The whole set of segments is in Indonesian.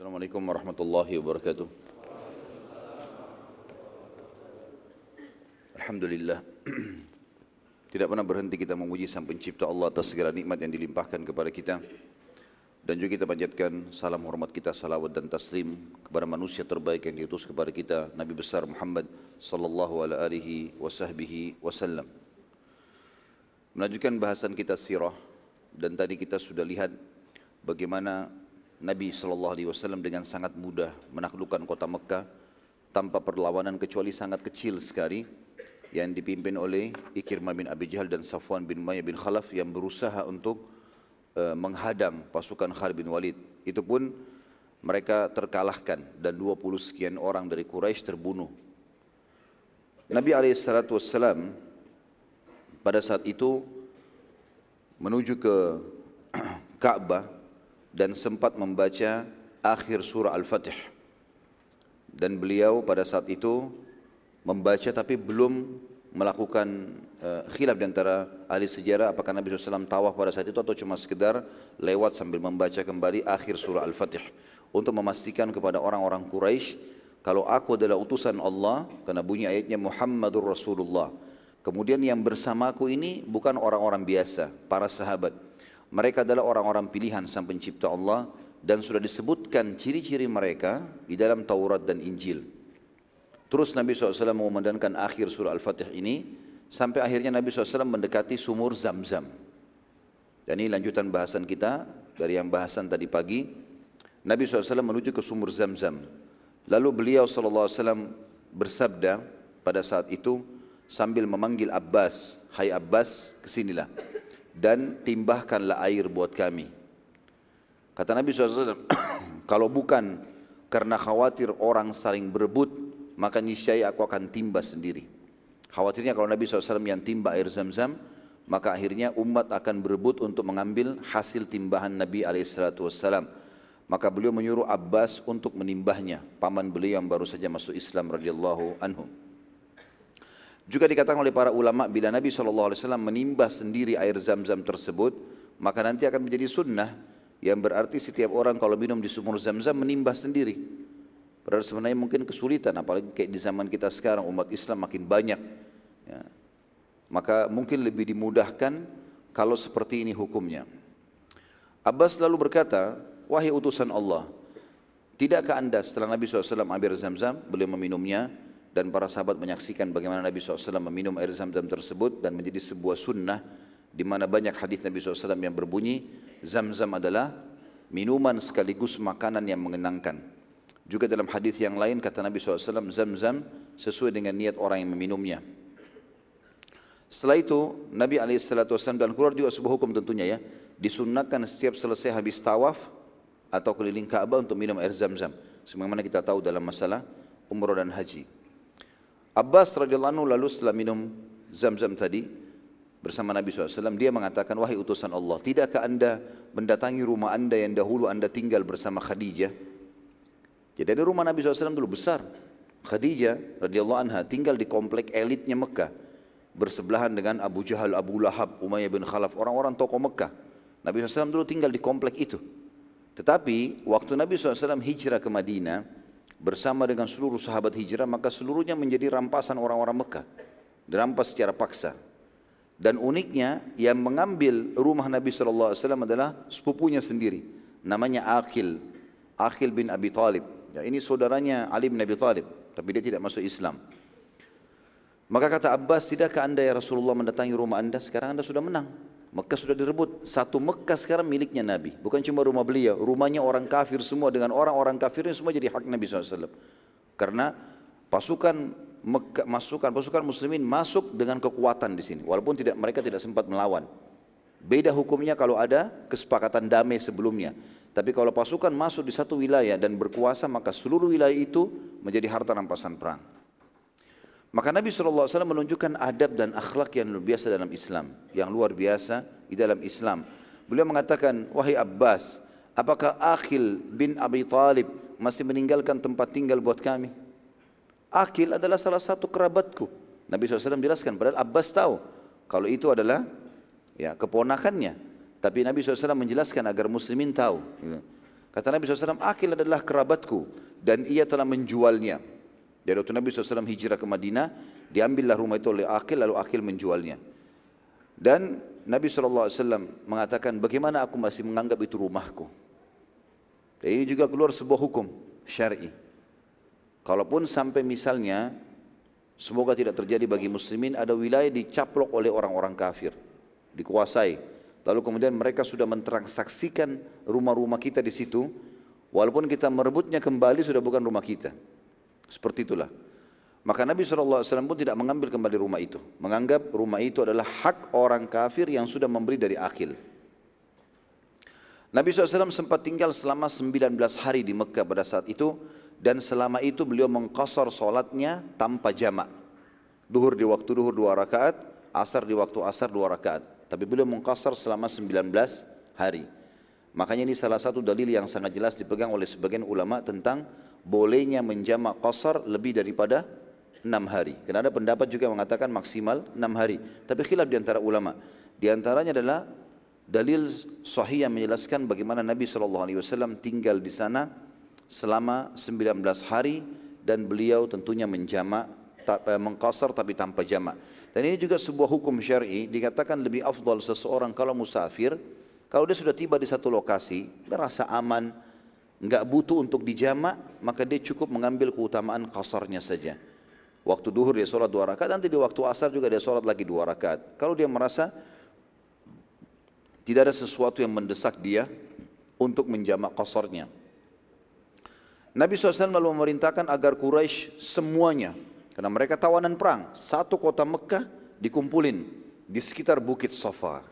Assalamualaikum warahmatullahi wabarakatuh. Alhamdulillah. Tidak pernah berhenti kita memuji Sang Pencipta Allah atas segala nikmat yang dilimpahkan kepada kita. Dan juga kita panjatkan salam hormat kita, salawat dan taslim kepada manusia terbaik yang diutus kepada kita, Nabi besar Muhammad sallallahu alaihi wasallam. Melanjutkan bahasan kita sirah dan tadi kita sudah lihat bagaimana Nabi Shallallahu Alaihi Wasallam dengan sangat mudah menaklukkan kota Mekah tanpa perlawanan kecuali sangat kecil sekali yang dipimpin oleh Ikirmah bin Abi Jahal dan Safwan bin Umayyah bin Khalaf yang berusaha untuk uh, menghadang pasukan Khalid bin Walid. Itu pun mereka terkalahkan dan 20 sekian orang dari Quraisy terbunuh. Nabi Wasallam pada saat itu menuju ke Ka'bah dan sempat membaca akhir surah Al-Fatih. Dan beliau pada saat itu membaca tapi belum melakukan uh, khilaf di antara ahli sejarah apakah Nabi SAW tawaf pada saat itu atau cuma sekedar lewat sambil membaca kembali akhir surah Al-Fatih. Untuk memastikan kepada orang-orang Quraisy kalau aku adalah utusan Allah karena bunyi ayatnya Muhammadur Rasulullah. Kemudian yang bersamaku ini bukan orang-orang biasa para sahabat mereka adalah orang-orang pilihan sang pencipta Allah dan sudah disebutkan ciri-ciri mereka di dalam Taurat dan Injil. Terus Nabi SAW mengumandangkan akhir surah Al-Fatih ini sampai akhirnya Nabi SAW mendekati sumur Zam-Zam. Dan ini lanjutan bahasan kita dari yang bahasan tadi pagi. Nabi SAW menuju ke sumur Zam-Zam. Lalu beliau SAW bersabda pada saat itu sambil memanggil Abbas, Hai Abbas, ke sinilah dan timbahkanlah air buat kami. Kata Nabi SAW, kalau bukan karena khawatir orang saling berebut, maka niscaya aku akan timba sendiri. Khawatirnya kalau Nabi SAW yang timba air zam-zam, maka akhirnya umat akan berebut untuk mengambil hasil timbahan Nabi SAW. Maka beliau menyuruh Abbas untuk menimbahnya, paman beliau yang baru saja masuk Islam radhiyallahu anhu. Juga dikatakan oleh para ulama bila Nabi SAW menimbah sendiri air zam-zam tersebut, maka nanti akan menjadi sunnah yang berarti setiap orang kalau minum di sumur zam-zam menimbah sendiri. Padahal sebenarnya mungkin kesulitan, apalagi kayak di zaman kita sekarang umat Islam makin banyak. Ya. Maka mungkin lebih dimudahkan kalau seperti ini hukumnya. Abbas lalu berkata, wahai utusan Allah, tidakkah anda setelah Nabi SAW ambil zam-zam, beliau meminumnya, dan para sahabat menyaksikan bagaimana Nabi SAW meminum air zam-zam tersebut dan menjadi sebuah sunnah di mana banyak hadis Nabi SAW yang berbunyi zam-zam adalah minuman sekaligus makanan yang mengenangkan. Juga dalam hadis yang lain kata Nabi SAW zam-zam sesuai dengan niat orang yang meminumnya. Setelah itu Nabi SAW dan keluar juga sebuah hukum tentunya ya disunnahkan setiap selesai habis tawaf atau keliling Ka'bah untuk minum air zam-zam. Sebagaimana kita tahu dalam masalah umrah dan haji. Abbas radhiyallahu anhu lalu setelah minum zam-zam tadi bersama Nabi SAW, dia mengatakan, wahai utusan Allah, tidakkah anda mendatangi rumah anda yang dahulu anda tinggal bersama Khadijah? Jadi ada rumah Nabi SAW dulu besar. Khadijah radhiyallahu anha tinggal di komplek elitnya Mekah. Bersebelahan dengan Abu Jahal, Abu Lahab, Umayyah bin Khalaf, orang-orang tokoh Mekah. Nabi SAW dulu tinggal di komplek itu. Tetapi waktu Nabi SAW hijrah ke Madinah, bersama dengan seluruh sahabat hijrah maka seluruhnya menjadi rampasan orang-orang Mekah. Dirampas secara paksa. Dan uniknya yang mengambil rumah Nabi SAW adalah sepupunya sendiri. Namanya Akhil. Akhil bin Abi Talib. Ya, ini saudaranya Ali bin Abi Talib tapi dia tidak masuk Islam. Maka kata Abbas tidakkah anda ya Rasulullah mendatangi rumah anda? Sekarang anda sudah menang Mekah sudah direbut. Satu Mekah sekarang miliknya Nabi. Bukan cuma rumah beliau. Rumahnya orang kafir semua dengan orang-orang kafirnya semua jadi hak Nabi SAW. Karena pasukan Mekah, masukan pasukan muslimin masuk dengan kekuatan di sini. Walaupun tidak mereka tidak sempat melawan. Beda hukumnya kalau ada kesepakatan damai sebelumnya. Tapi kalau pasukan masuk di satu wilayah dan berkuasa maka seluruh wilayah itu menjadi harta rampasan perang. Maka Nabi SAW menunjukkan adab dan akhlak yang luar biasa dalam Islam. Yang luar biasa di dalam Islam. Beliau mengatakan, wahai Abbas, apakah Akhil bin Abi Talib masih meninggalkan tempat tinggal buat kami? Akhil adalah salah satu kerabatku. Nabi SAW jelaskan, padahal Abbas tahu kalau itu adalah ya keponakannya. Tapi Nabi SAW menjelaskan agar muslimin tahu. Kata Nabi SAW, Akil adalah kerabatku dan ia telah menjualnya. Jadi waktu Nabi SAW hijrah ke Madinah, diambillah rumah itu oleh Akil lalu Akil menjualnya. Dan Nabi SAW mengatakan, bagaimana aku masih menganggap itu rumahku? Dan ini juga keluar sebuah hukum syar'i. Kalaupun sampai misalnya, semoga tidak terjadi bagi muslimin, ada wilayah dicaplok oleh orang-orang kafir, dikuasai. Lalu kemudian mereka sudah mentransaksikan rumah-rumah kita di situ, walaupun kita merebutnya kembali sudah bukan rumah kita. Seperti itulah. Maka Nabi SAW pun tidak mengambil kembali rumah itu. Menganggap rumah itu adalah hak orang kafir yang sudah memberi dari akil. Nabi SAW sempat tinggal selama 19 hari di Mekah pada saat itu. Dan selama itu beliau mengkosor solatnya tanpa jamak. Duhur di waktu duhur dua rakaat, asar di waktu asar dua rakaat. Tapi beliau mengkasar selama 19 hari. Makanya ini salah satu dalil yang sangat jelas dipegang oleh sebagian ulama tentang bolehnya menjamak qasar lebih daripada 6 hari. Karena ada pendapat juga mengatakan maksimal 6 hari. Tapi khilaf di antara ulama. Di antaranya adalah dalil sahih yang menjelaskan bagaimana Nabi SAW tinggal di sana selama 19 hari dan beliau tentunya menjamak eh, mengkasar tapi tanpa jamak. Dan ini juga sebuah hukum syar'i dikatakan lebih afdal seseorang kalau musafir kalau dia sudah tiba di satu lokasi merasa aman enggak butuh untuk dijamak maka dia cukup mengambil keutamaan kasarnya saja. Waktu duhur dia sholat dua rakaat nanti di waktu asar juga dia sholat lagi dua rakaat. Kalau dia merasa tidak ada sesuatu yang mendesak dia untuk menjamak kasarnya. Nabi SAW lalu memerintahkan agar Quraisy semuanya karena mereka tawanan perang. Satu kota Mekah dikumpulin di sekitar Bukit Safa.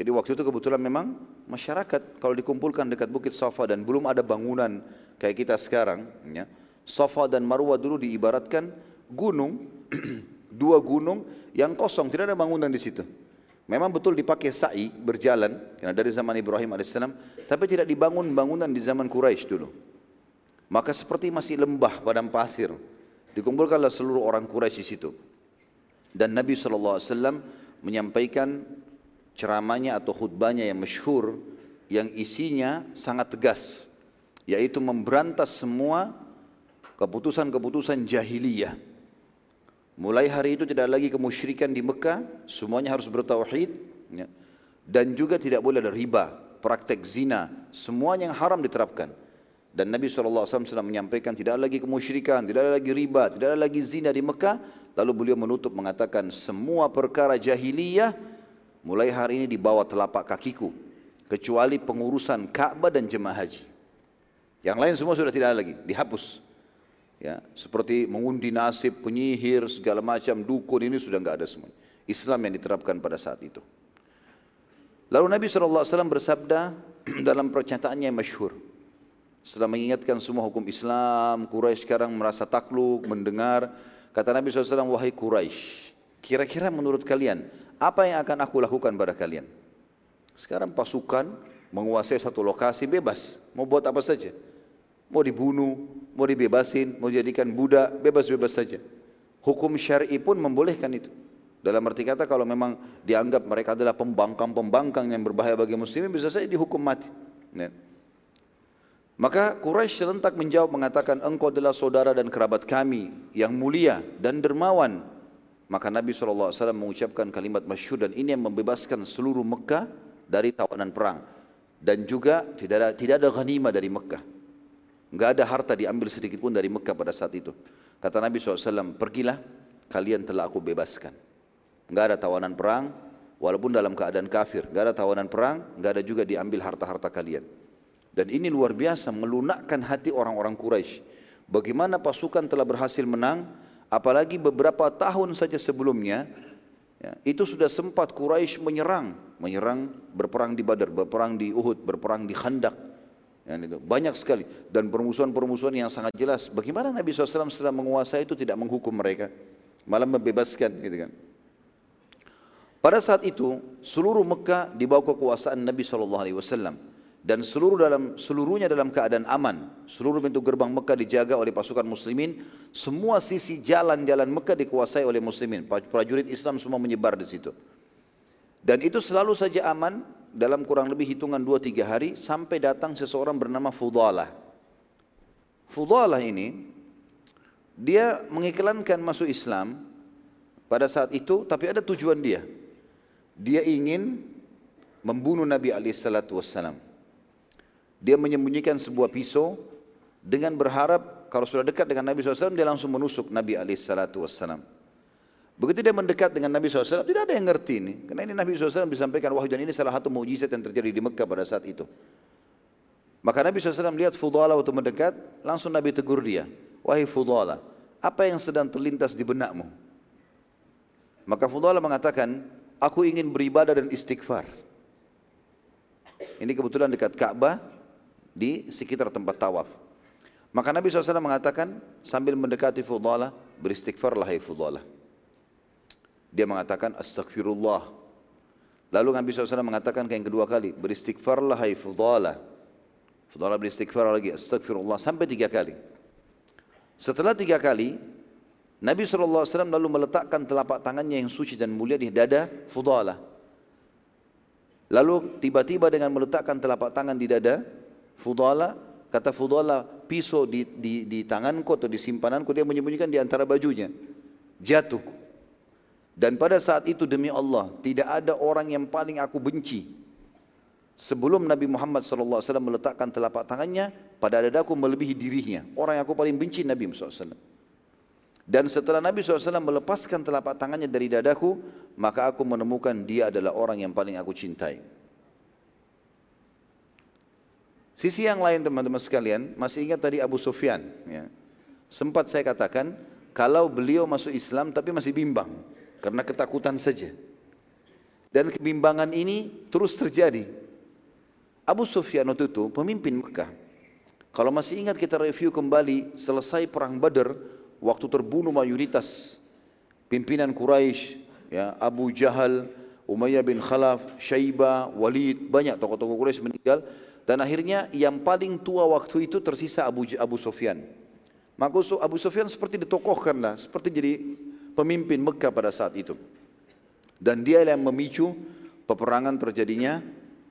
Jadi waktu itu kebetulan memang masyarakat kalau dikumpulkan dekat Bukit Safa dan belum ada bangunan kayak kita sekarang, ya, Safa dan Marwah dulu diibaratkan gunung, dua gunung yang kosong, tidak ada bangunan di situ. Memang betul dipakai sa'i berjalan karena dari zaman Ibrahim alaihissalam, tapi tidak dibangun bangunan di zaman Quraisy dulu. Maka seperti masih lembah padang pasir. Dikumpulkanlah seluruh orang Quraisy di situ. Dan Nabi SAW menyampaikan ceramahnya atau khutbahnya yang masyhur yang isinya sangat tegas yaitu memberantas semua keputusan-keputusan jahiliyah. Mulai hari itu tidak lagi kemusyrikan di Mekah, semuanya harus bertauhid ya. dan juga tidak boleh ada riba, praktek zina, semuanya yang haram diterapkan. Dan Nabi SAW sudah menyampaikan tidak ada lagi kemusyrikan, tidak ada lagi riba, tidak ada lagi zina di Mekah. Lalu beliau menutup mengatakan semua perkara jahiliyah mulai hari ini dibawa telapak kakiku. Kecuali pengurusan Ka'bah dan jemaah haji. Yang lain semua sudah tidak ada lagi, dihapus. Ya, seperti mengundi nasib, penyihir, segala macam, dukun ini sudah enggak ada semua. Islam yang diterapkan pada saat itu. Lalu Nabi SAW bersabda dalam pernyataannya yang masyhur. Setelah mengingatkan semua hukum Islam, Quraisy sekarang merasa takluk, mendengar. Kata Nabi SAW, wahai Quraisy, kira-kira menurut kalian, apa yang akan aku lakukan pada kalian? Sekarang pasukan menguasai satu lokasi bebas, mau buat apa saja. Mau dibunuh, mau dibebasin, mau jadikan budak, bebas-bebas saja. Hukum syar'i pun membolehkan itu. Dalam arti kata kalau memang dianggap mereka adalah pembangkang-pembangkang yang berbahaya bagi muslimin bisa saja dihukum mati. Ya. Maka Quraisy serentak menjawab mengatakan engkau adalah saudara dan kerabat kami yang mulia dan dermawan. Maka Nabi SAW mengucapkan kalimat masyhur dan ini yang membebaskan seluruh Mekah dari tawanan perang. Dan juga tidak ada, tidak ada dari Mekah. Enggak ada harta diambil sedikit pun dari Mekah pada saat itu. Kata Nabi SAW, pergilah kalian telah aku bebaskan. Enggak ada tawanan perang, walaupun dalam keadaan kafir. Enggak ada tawanan perang, enggak ada juga diambil harta-harta kalian. Dan ini luar biasa melunakkan hati orang-orang Quraisy. Bagaimana pasukan telah berhasil menang, apalagi beberapa tahun saja sebelumnya, ya, itu sudah sempat Quraisy menyerang, menyerang berperang di Badar, berperang di Uhud, berperang di Khandak. Ya, itu. Banyak sekali dan permusuhan-permusuhan yang sangat jelas. Bagaimana Nabi SAW setelah menguasai itu tidak menghukum mereka, malah membebaskan, gitu kan? Pada saat itu seluruh Mekah di bawah kekuasaan Nabi SAW dan seluruh dalam seluruhnya dalam keadaan aman. Seluruh pintu gerbang Mekah dijaga oleh pasukan muslimin. Semua sisi jalan-jalan Mekah dikuasai oleh muslimin. Prajurit Islam semua menyebar di situ. Dan itu selalu saja aman dalam kurang lebih hitungan 2-3 hari sampai datang seseorang bernama Fudalah. Fudalah ini dia mengiklankan masuk Islam pada saat itu tapi ada tujuan dia. Dia ingin membunuh Nabi SAW. Dia menyembunyikan sebuah pisau dengan berharap kalau sudah dekat dengan Nabi SAW dia langsung menusuk Nabi SAW. Begitu dia mendekat dengan Nabi SAW, tidak ada yang ngerti ini. Karena ini Nabi SAW disampaikan wahyu dan ini salah satu mujizat yang terjadi di Mekah pada saat itu. Maka Nabi SAW lihat Fudala waktu mendekat, langsung Nabi tegur dia. Wahai Fudala, apa yang sedang terlintas di benakmu? Maka Fudala mengatakan, aku ingin beribadah dan istighfar. Ini kebetulan dekat Ka'bah di sekitar tempat tawaf. Maka Nabi SAW mengatakan sambil mendekati Fudala, beristighfarlah hai Fudala. Dia mengatakan astagfirullah. Lalu Nabi SAW mengatakan yang kedua kali, beristighfarlah hai Fudala. Fudala beristighfar lagi, astagfirullah sampai tiga kali. Setelah tiga kali, Nabi SAW lalu meletakkan telapak tangannya yang suci dan mulia di dada Fudala. Lalu tiba-tiba dengan meletakkan telapak tangan di dada Fudala, kata Fudala, pisau di, di, di tanganku atau di simpananku, dia menyembunyikan di antara bajunya. Jatuh. Dan pada saat itu demi Allah, tidak ada orang yang paling aku benci. Sebelum Nabi Muhammad SAW meletakkan telapak tangannya pada dadaku melebihi dirinya. Orang yang aku paling benci Nabi SAW. Dan setelah Nabi SAW melepaskan telapak tangannya dari dadaku, maka aku menemukan dia adalah orang yang paling aku cintai. Sisi yang lain teman-teman sekalian, masih ingat tadi Abu Sufyan. Ya. Sempat saya katakan, kalau beliau masuk Islam tapi masih bimbang karena ketakutan saja. Dan kebimbangan ini terus terjadi. Abu Sufyan waktu itu pemimpin Mekah. Kalau masih ingat kita review kembali selesai perang Badar waktu terbunuh mayoritas pimpinan Quraisy ya Abu Jahal, Umayyah bin Khalaf, Syaibah, Walid, banyak tokoh-tokoh Quraisy meninggal dan akhirnya yang paling tua waktu itu tersisa Abu Abu Sufyan. Maka Abu Sufyan seperti ditokohkan lah, seperti jadi pemimpin Mekah pada saat itu. Dan dia yang memicu peperangan terjadinya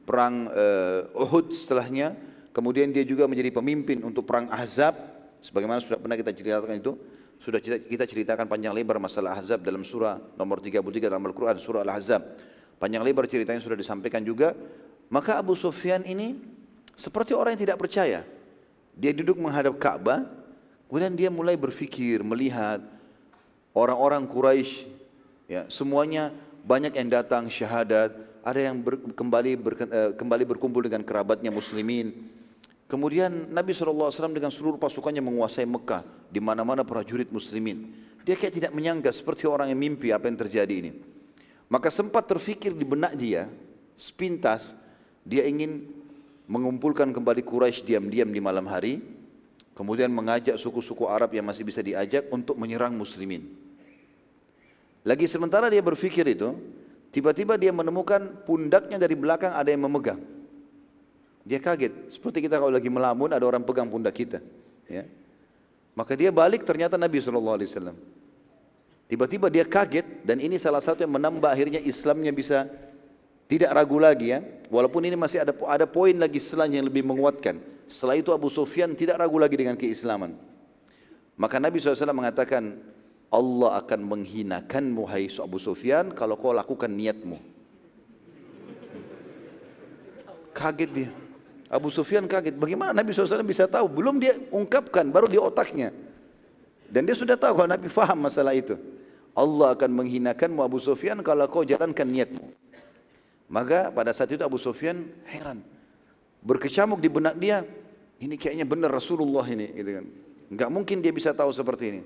perang uh, Uhud setelahnya. Kemudian dia juga menjadi pemimpin untuk perang Ahzab. Sebagaimana sudah pernah kita ceritakan itu. Sudah kita ceritakan panjang lebar masalah Ahzab dalam surah nomor 33 dalam Al-Quran, surah Al-Ahzab. Panjang lebar ceritanya sudah disampaikan juga. Maka Abu Sufyan ini seperti orang yang tidak percaya. Dia duduk menghadap Ka'bah, kemudian dia mulai berfikir, melihat, orang-orang Quraisy ya semuanya banyak yang datang syahadat ada yang ber, kembali ber, uh, kembali berkumpul dengan kerabatnya muslimin. Kemudian Nabi SAW dengan seluruh pasukannya menguasai Mekah di mana-mana prajurit muslimin. Dia kayak tidak menyangka seperti orang yang mimpi apa yang terjadi ini. Maka sempat terfikir di benak dia sepintas dia ingin mengumpulkan kembali Quraisy diam-diam di malam hari kemudian mengajak suku-suku Arab yang masih bisa diajak untuk menyerang muslimin lagi sementara dia berpikir itu, tiba-tiba dia menemukan pundaknya dari belakang ada yang memegang. Dia kaget, seperti kita kalau lagi melamun ada orang pegang pundak kita. Ya. Maka dia balik ternyata Nabi SAW. Tiba-tiba dia kaget dan ini salah satu yang menambah akhirnya Islamnya bisa tidak ragu lagi ya. Walaupun ini masih ada ada poin lagi setelahnya yang lebih menguatkan. Setelah itu Abu Sufyan tidak ragu lagi dengan keislaman. Maka Nabi SAW mengatakan, Allah akan menghinakanmu hai Abu Sufyan kalau kau lakukan niatmu. Kaget dia. Abu Sufyan kaget. Bagaimana Nabi SAW bisa tahu? Belum dia ungkapkan, baru di otaknya. Dan dia sudah tahu kalau Nabi faham masalah itu. Allah akan menghinakanmu Abu Sufyan kalau kau jalankan niatmu. Maka pada saat itu Abu Sufyan heran. Berkecamuk di benak dia, ini kayaknya benar Rasulullah ini. Gitu kan. Enggak mungkin dia bisa tahu seperti ini.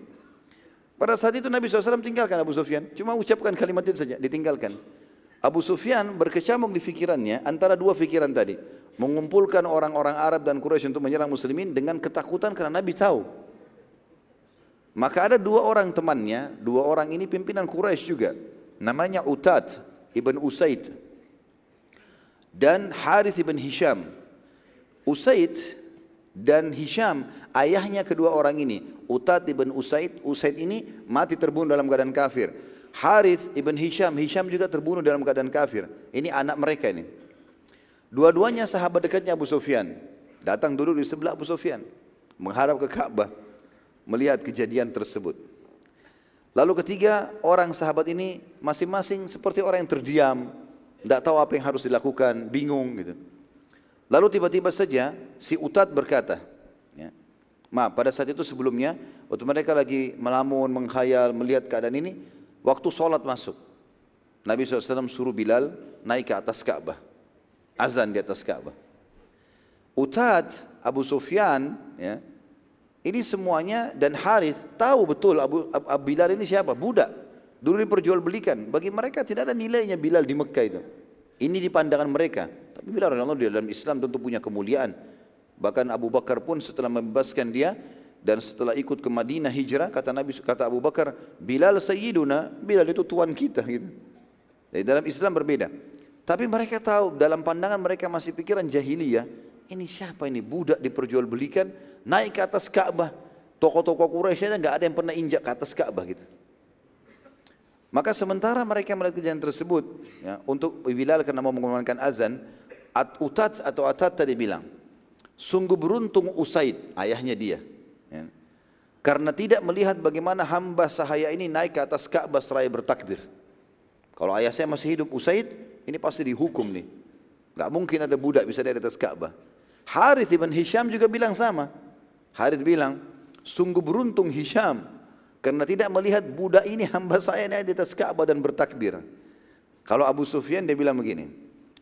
Pada saat itu Nabi SAW tinggalkan Abu Sufyan. Cuma ucapkan kalimat itu saja, ditinggalkan. Abu Sufyan berkecamuk di fikirannya antara dua fikiran tadi. Mengumpulkan orang-orang Arab dan Quraisy untuk menyerang muslimin dengan ketakutan karena Nabi tahu. Maka ada dua orang temannya, dua orang ini pimpinan Quraisy juga. Namanya Utad ibn Usaid dan Harith ibn Hisham. Usaid dan Hisham ayahnya kedua orang ini Utad ibn Usaid, Usaid ini mati terbunuh dalam keadaan kafir. Harith ibn Hisham, Hisham juga terbunuh dalam keadaan kafir. Ini anak mereka ini. Dua-duanya sahabat dekatnya Abu Sufyan. Datang dulu di sebelah Abu Sufyan. Menghadap ke Ka'bah. Melihat kejadian tersebut. Lalu ketiga orang sahabat ini masing-masing seperti orang yang terdiam. Tidak tahu apa yang harus dilakukan. Bingung gitu. Lalu tiba-tiba saja si Utad berkata. Ya, Maaf pada saat itu sebelumnya. Waktu mereka lagi melamun, menghayal, melihat keadaan ini. Waktu sholat masuk. Nabi SAW suruh Bilal naik ke atas Ka'bah. Azan di atas Ka'bah. Utad, Abu Sufyan, ya, ini semuanya dan Harith tahu betul Abu, Abu Bilal ini siapa? Budak. Dulu diperjualbelikan. Bagi mereka tidak ada nilainya Bilal di Mekah itu. Ini di pandangan mereka. Tapi Bilal Allah di dalam Islam tentu punya kemuliaan. Bahkan Abu Bakar pun setelah membebaskan dia dan setelah ikut ke Madinah hijrah kata Nabi kata Abu Bakar Bilal sayyiduna Bilal itu tuan kita gitu. Di dalam Islam berbeda. Tapi mereka tahu dalam pandangan mereka masih pikiran jahiliyah. Ini siapa ini budak diperjualbelikan naik ke atas Ka'bah. Toko-toko Quraisy nggak ada yang pernah injak ke atas Ka'bah gitu. Maka sementara mereka melihat kejadian tersebut, ya, untuk Bilal karena mau mengumandangkan azan, At Utat atau Atat tadi bilang, sungguh beruntung Usaid, ayahnya dia. Ya, karena tidak melihat bagaimana hamba sahaya ini naik ke atas Ka'bah seraya bertakbir. Kalau ayah saya masih hidup Usaid, ini pasti dihukum nih. Gak mungkin ada budak bisa di atas Ka'bah. Harith ibn Hisham juga bilang sama. Harith bilang, sungguh beruntung Hisham karena tidak melihat budak ini hamba saya naik di atas Ka'bah dan bertakbir. Kalau Abu Sufyan dia bilang begini,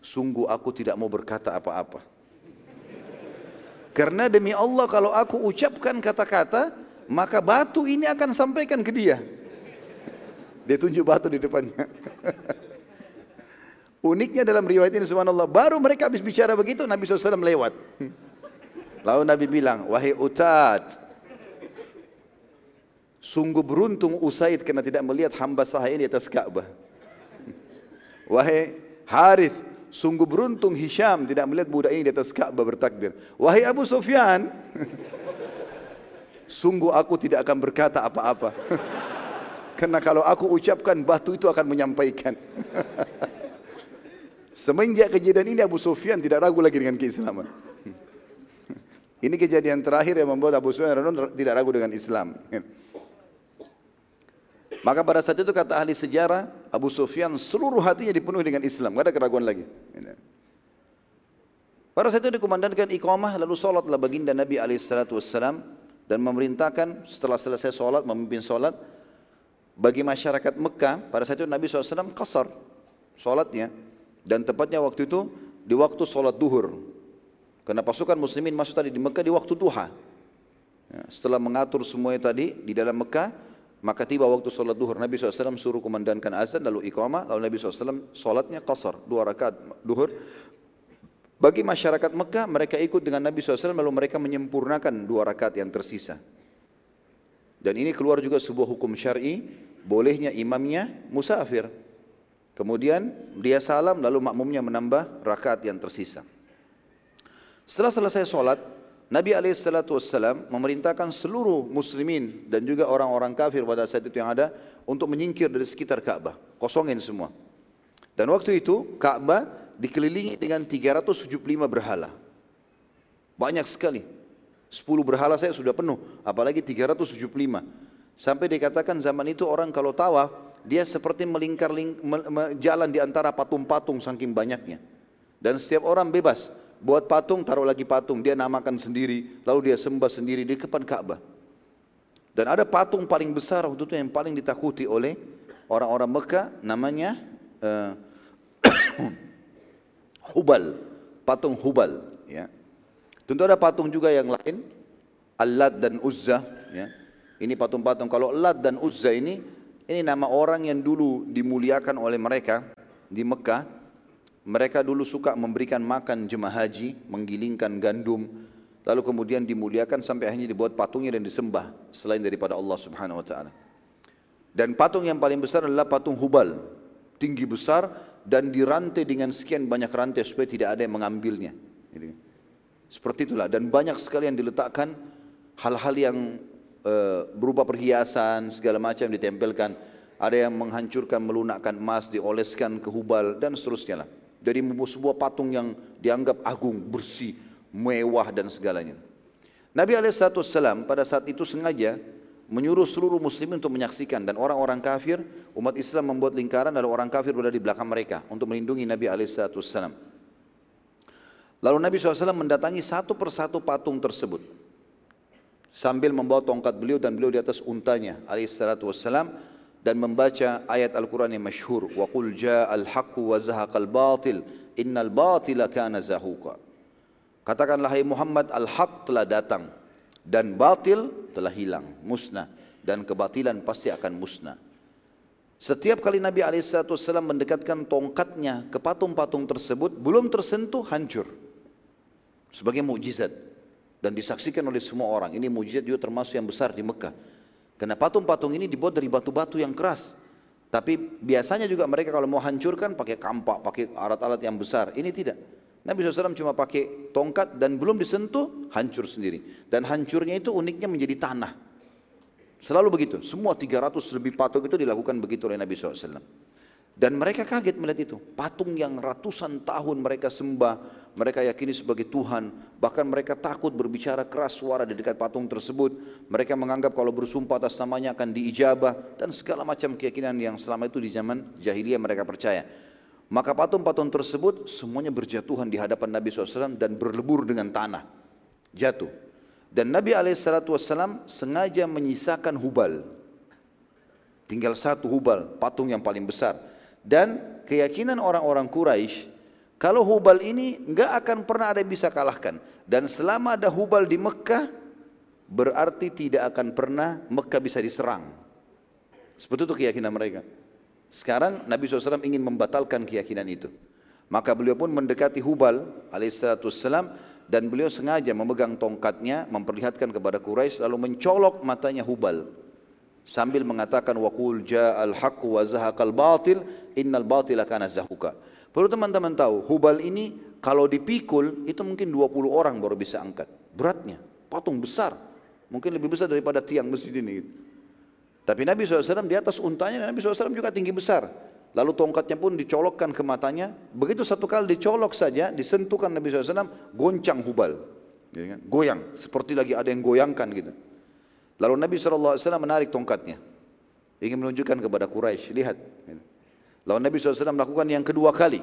sungguh aku tidak mau berkata apa-apa. Karena demi Allah kalau aku ucapkan kata-kata, maka batu ini akan sampaikan ke dia. Dia tunjuk batu di depannya. Uniknya dalam riwayat ini subhanallah, baru mereka habis bicara begitu, Nabi SAW lewat. Lalu Nabi bilang, wahai Utat, sungguh beruntung Usaid karena tidak melihat hamba sahaya di atas Ka'bah. Wahai Harith, sungguh beruntung Hisham tidak melihat budak ini di atas Ka'bah bertakbir. Wahai Abu Sufyan, sungguh aku tidak akan berkata apa-apa. Karena kalau aku ucapkan batu itu akan menyampaikan. Semenjak kejadian ini Abu Sufyan tidak ragu lagi dengan keislaman. Ini kejadian terakhir yang membuat Abu Sufyan tidak ragu dengan Islam. Maka pada saat itu kata ahli sejarah, Abu Sufyan seluruh hatinya dipenuhi dengan Islam, tidak ada keraguan lagi. Pada saat itu dikumandangkan iqamah, lalu sholatlah baginda Nabi SAW dan memerintahkan setelah selesai sholat, memimpin sholat, bagi masyarakat Mekah, pada saat itu Nabi SAW kasar sholatnya, dan tepatnya waktu itu di waktu sholat duhur. Karena pasukan muslimin masuk tadi di Mekah di waktu duha. Ya, setelah mengatur semuanya tadi di dalam Mekah, maka tiba waktu sholat duhur. Nabi SAW suruh komandankan azan lalu iqamah. Lalu Nabi SAW sholatnya qasar, dua rakaat duhur. Bagi masyarakat Mekah, mereka ikut dengan Nabi SAW lalu mereka menyempurnakan dua rakaat yang tersisa. Dan ini keluar juga sebuah hukum syar'i, bolehnya imamnya musafir. Kemudian dia salam lalu makmumnya menambah rakaat yang tersisa. Setelah selesai sholat, Nabi SAW memerintahkan seluruh muslimin dan juga orang-orang kafir pada saat itu yang ada untuk menyingkir dari sekitar Ka'bah. Kosongin semua. Dan waktu itu Ka'bah dikelilingi dengan 375 berhala. Banyak sekali. 10 berhala saya sudah penuh, apalagi 375. Sampai dikatakan zaman itu orang kalau tawaf dia seperti melingkar ling, jalan di antara patung-patung saking banyaknya. Dan setiap orang bebas buat patung, taruh lagi patung, dia namakan sendiri, lalu dia sembah sendiri di depan Ka'bah. Dan ada patung paling besar waktu itu yang paling ditakuti oleh orang-orang Mekah, namanya uh, Hubal, patung Hubal. Ya. Tentu ada patung juga yang lain, Alad dan Uzza. Ya. Ini patung-patung. Kalau Lat dan Uzza ini ini nama orang yang dulu dimuliakan oleh mereka di Mekah. Mereka dulu suka memberikan makan jemaah haji, menggilingkan gandum, lalu kemudian dimuliakan sampai akhirnya dibuat patungnya dan disembah selain daripada Allah Subhanahu wa taala. Dan patung yang paling besar adalah patung Hubal, tinggi besar dan dirantai dengan sekian banyak rantai supaya tidak ada yang mengambilnya. Seperti itulah dan banyak sekali yang diletakkan hal-hal yang Eh, berupa perhiasan segala macam ditempelkan. Ada yang menghancurkan melunakkan emas, dioleskan ke hubal dan seterusnya lah. Dari sebuah patung yang dianggap agung, bersih, mewah dan segalanya. Nabi SAW pada saat itu sengaja menyuruh seluruh muslimin untuk menyaksikan dan orang-orang kafir umat Islam membuat lingkaran lalu orang kafir berada di belakang mereka untuk melindungi Nabi SAW. Lalu Nabi SAW mendatangi satu persatu patung tersebut sambil membawa tongkat beliau dan beliau di atas untanya SAW dan membaca ayat Al-Quran yang masyhur wa qul ja'al haqqu wa zahaqal batil innal batila kana zahuqa Katakanlah hai Muhammad al-haq telah datang dan batil telah hilang, musnah dan kebatilan pasti akan musnah. Setiap kali Nabi SAW mendekatkan tongkatnya ke patung-patung tersebut, belum tersentuh, hancur. Sebagai mujizat. Dan disaksikan oleh semua orang. Ini mujizat juga termasuk yang besar di Mekah. Karena patung-patung ini dibuat dari batu-batu yang keras. Tapi biasanya juga mereka kalau mau hancurkan pakai kampak, pakai alat-alat yang besar. Ini tidak. Nabi SAW cuma pakai tongkat dan belum disentuh, hancur sendiri. Dan hancurnya itu uniknya menjadi tanah. Selalu begitu. Semua 300 lebih patung itu dilakukan begitu oleh Nabi SAW. Dan mereka kaget melihat itu. Patung yang ratusan tahun mereka sembah, mereka yakini sebagai Tuhan. Bahkan mereka takut berbicara keras suara di dekat patung tersebut. Mereka menganggap kalau bersumpah atas namanya akan diijabah. Dan segala macam keyakinan yang selama itu di zaman jahiliyah mereka percaya. Maka patung-patung tersebut semuanya berjatuhan di hadapan Nabi SAW dan berlebur dengan tanah. Jatuh. Dan Nabi SAW sengaja menyisakan hubal. Tinggal satu hubal, patung yang paling besar. Dan keyakinan orang-orang Quraisy kalau hubal ini enggak akan pernah ada yang bisa kalahkan. Dan selama ada hubal di Mekah, berarti tidak akan pernah Mekah bisa diserang. Seperti itu keyakinan mereka. Sekarang Nabi SAW ingin membatalkan keyakinan itu. Maka beliau pun mendekati Hubal alaihissalam dan beliau sengaja memegang tongkatnya memperlihatkan kepada Quraisy lalu mencolok matanya Hubal sambil mengatakan waqul ja'al haqqu wa zahaqal batil innal batila kana zahuka. Perlu teman-teman tahu, Hubal ini kalau dipikul itu mungkin 20 orang baru bisa angkat. Beratnya, patung besar. Mungkin lebih besar daripada tiang masjid ini. Tapi Nabi SAW di atas untanya Nabi SAW juga tinggi besar. Lalu tongkatnya pun dicolokkan ke matanya. Begitu satu kali dicolok saja, disentuhkan Nabi SAW, goncang hubal. Ya kan? Goyang, seperti lagi ada yang goyangkan gitu. Lalu Nabi SAW menarik tongkatnya. Ingin menunjukkan kepada Quraisy, lihat. Lalu Nabi SAW melakukan yang kedua kali.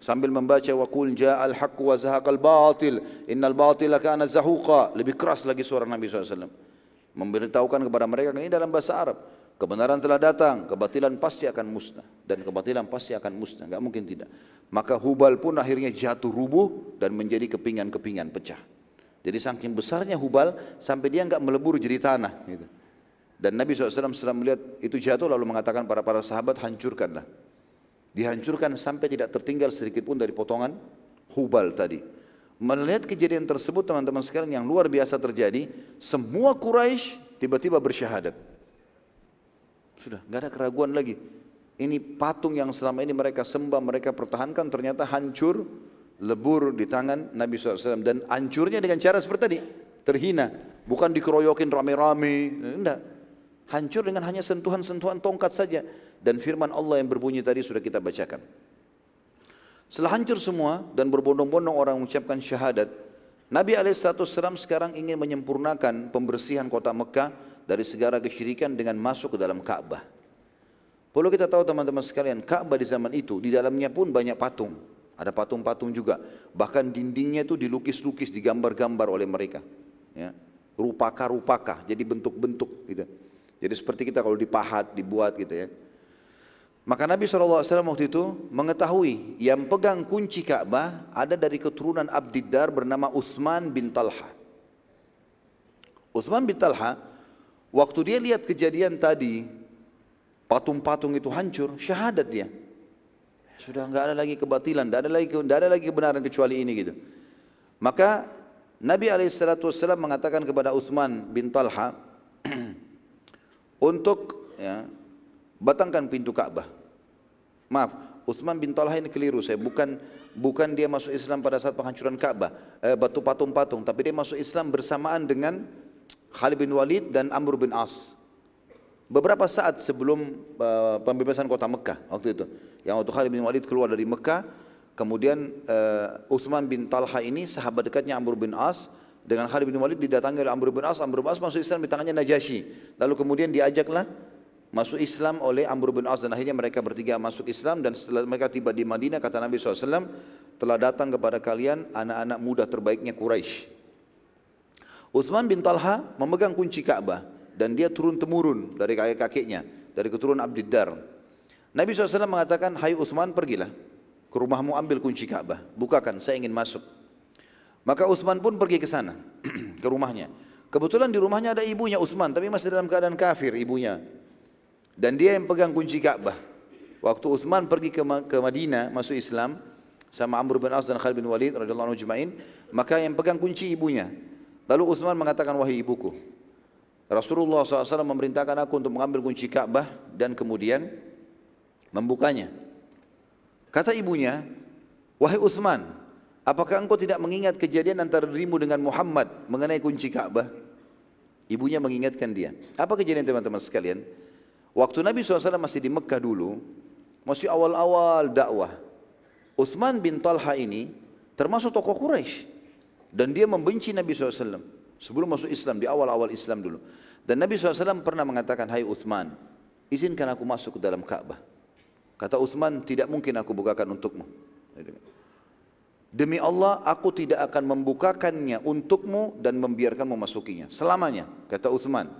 Sambil membaca wa qul ja'al haqq wa zahaqal batil innal batila zahuqa lebih keras lagi suara Nabi SAW memberitahukan kepada mereka ini dalam bahasa Arab kebenaran telah datang kebatilan pasti akan musnah dan kebatilan pasti akan musnah nggak mungkin tidak maka Hubal pun akhirnya jatuh rubuh dan menjadi kepingan-kepingan pecah jadi saking besarnya Hubal sampai dia nggak melebur jadi tanah gitu. dan Nabi SAW setelah melihat itu jatuh lalu mengatakan para para sahabat hancurkanlah dihancurkan sampai tidak tertinggal sedikit pun dari potongan Hubal tadi Melihat kejadian tersebut teman-teman sekalian yang luar biasa terjadi, semua Quraisy tiba-tiba bersyahadat. Sudah, nggak ada keraguan lagi. Ini patung yang selama ini mereka sembah, mereka pertahankan ternyata hancur, lebur di tangan Nabi SAW. Dan hancurnya dengan cara seperti tadi, terhina. Bukan dikeroyokin rame-rame, enggak. Hancur dengan hanya sentuhan-sentuhan tongkat saja. Dan firman Allah yang berbunyi tadi sudah kita bacakan. Setelah hancur semua dan berbondong-bondong orang mengucapkan syahadat, Nabi SAW sekarang ingin menyempurnakan pembersihan kota Mekah dari segala kesyirikan dengan masuk ke dalam Ka'bah. Perlu kita tahu teman-teman sekalian, Ka'bah di zaman itu, di dalamnya pun banyak patung. Ada patung-patung juga. Bahkan dindingnya itu dilukis-lukis, digambar-gambar oleh mereka. Ya. Rupaka-rupaka, jadi bentuk-bentuk gitu. Jadi seperti kita kalau dipahat, dibuat gitu ya. Maka Nabi SAW waktu itu mengetahui yang pegang kunci Ka'bah ada dari keturunan Abdiddar bernama Uthman bin Talha. Uthman bin Talha, waktu dia lihat kejadian tadi, patung-patung itu hancur, syahadat dia. Sudah nggak ada lagi kebatilan, tidak ada lagi tidak ada lagi kebenaran kecuali ini gitu. Maka Nabi SAW mengatakan kepada Uthman bin Talha untuk ya, batangkan pintu Ka'bah. Maaf, Uthman bin Talha ini keliru saya. Bukan bukan dia masuk Islam pada saat penghancuran Ka'bah, eh, batu patung-patung, tapi dia masuk Islam bersamaan dengan Khalid bin Walid dan Amr bin As. Beberapa saat sebelum uh, pembebasan kota Mekah waktu itu. Yang waktu Khalid bin Walid keluar dari Mekah, kemudian uh, Uthman bin Talha ini sahabat dekatnya Amr bin As dengan Khalid bin Walid didatangi oleh Amr bin As, Amr bin As masuk Islam di tangannya Najasyi. Lalu kemudian diajaklah masuk Islam oleh Amr bin As dan akhirnya mereka bertiga masuk Islam dan setelah mereka tiba di Madinah kata Nabi SAW telah datang kepada kalian anak-anak muda terbaiknya Quraisy. Uthman bin Talha memegang kunci Ka'bah dan dia turun temurun dari kakek-kakeknya dari keturunan Abdiddar. Nabi SAW mengatakan, Hai Uthman pergilah ke rumahmu ambil kunci Ka'bah, bukakan saya ingin masuk. Maka Uthman pun pergi ke sana, ke rumahnya. Kebetulan di rumahnya ada ibunya Uthman, tapi masih dalam keadaan kafir ibunya. Dan dia yang pegang kunci Ka'bah. Waktu Uthman pergi ke, ke Madinah, masuk Islam, sama Amr bin As dan Khalid bin Walid radhiyallahu anhu maka yang pegang kunci ibunya. Lalu Uthman mengatakan, wahai ibuku, Rasulullah SAW memerintahkan aku untuk mengambil kunci Ka'bah dan kemudian membukanya. Kata ibunya, wahai Uthman, Apakah engkau tidak mengingat kejadian antara dirimu dengan Muhammad mengenai kunci Ka'bah? Ibunya mengingatkan dia. Apa kejadian teman-teman sekalian? Waktu Nabi SAW masih di Mekah dulu, masih awal-awal dakwah. Uthman bin Talha ini termasuk tokoh Quraisy dan dia membenci Nabi SAW sebelum masuk Islam di awal-awal Islam dulu. Dan Nabi SAW pernah mengatakan, Hai Uthman, izinkan aku masuk ke dalam Ka'bah. Kata Uthman, tidak mungkin aku bukakan untukmu. Demi Allah aku tidak akan membukakannya untukmu dan membiarkanmu memasukinya. Selamanya, kata Uthman.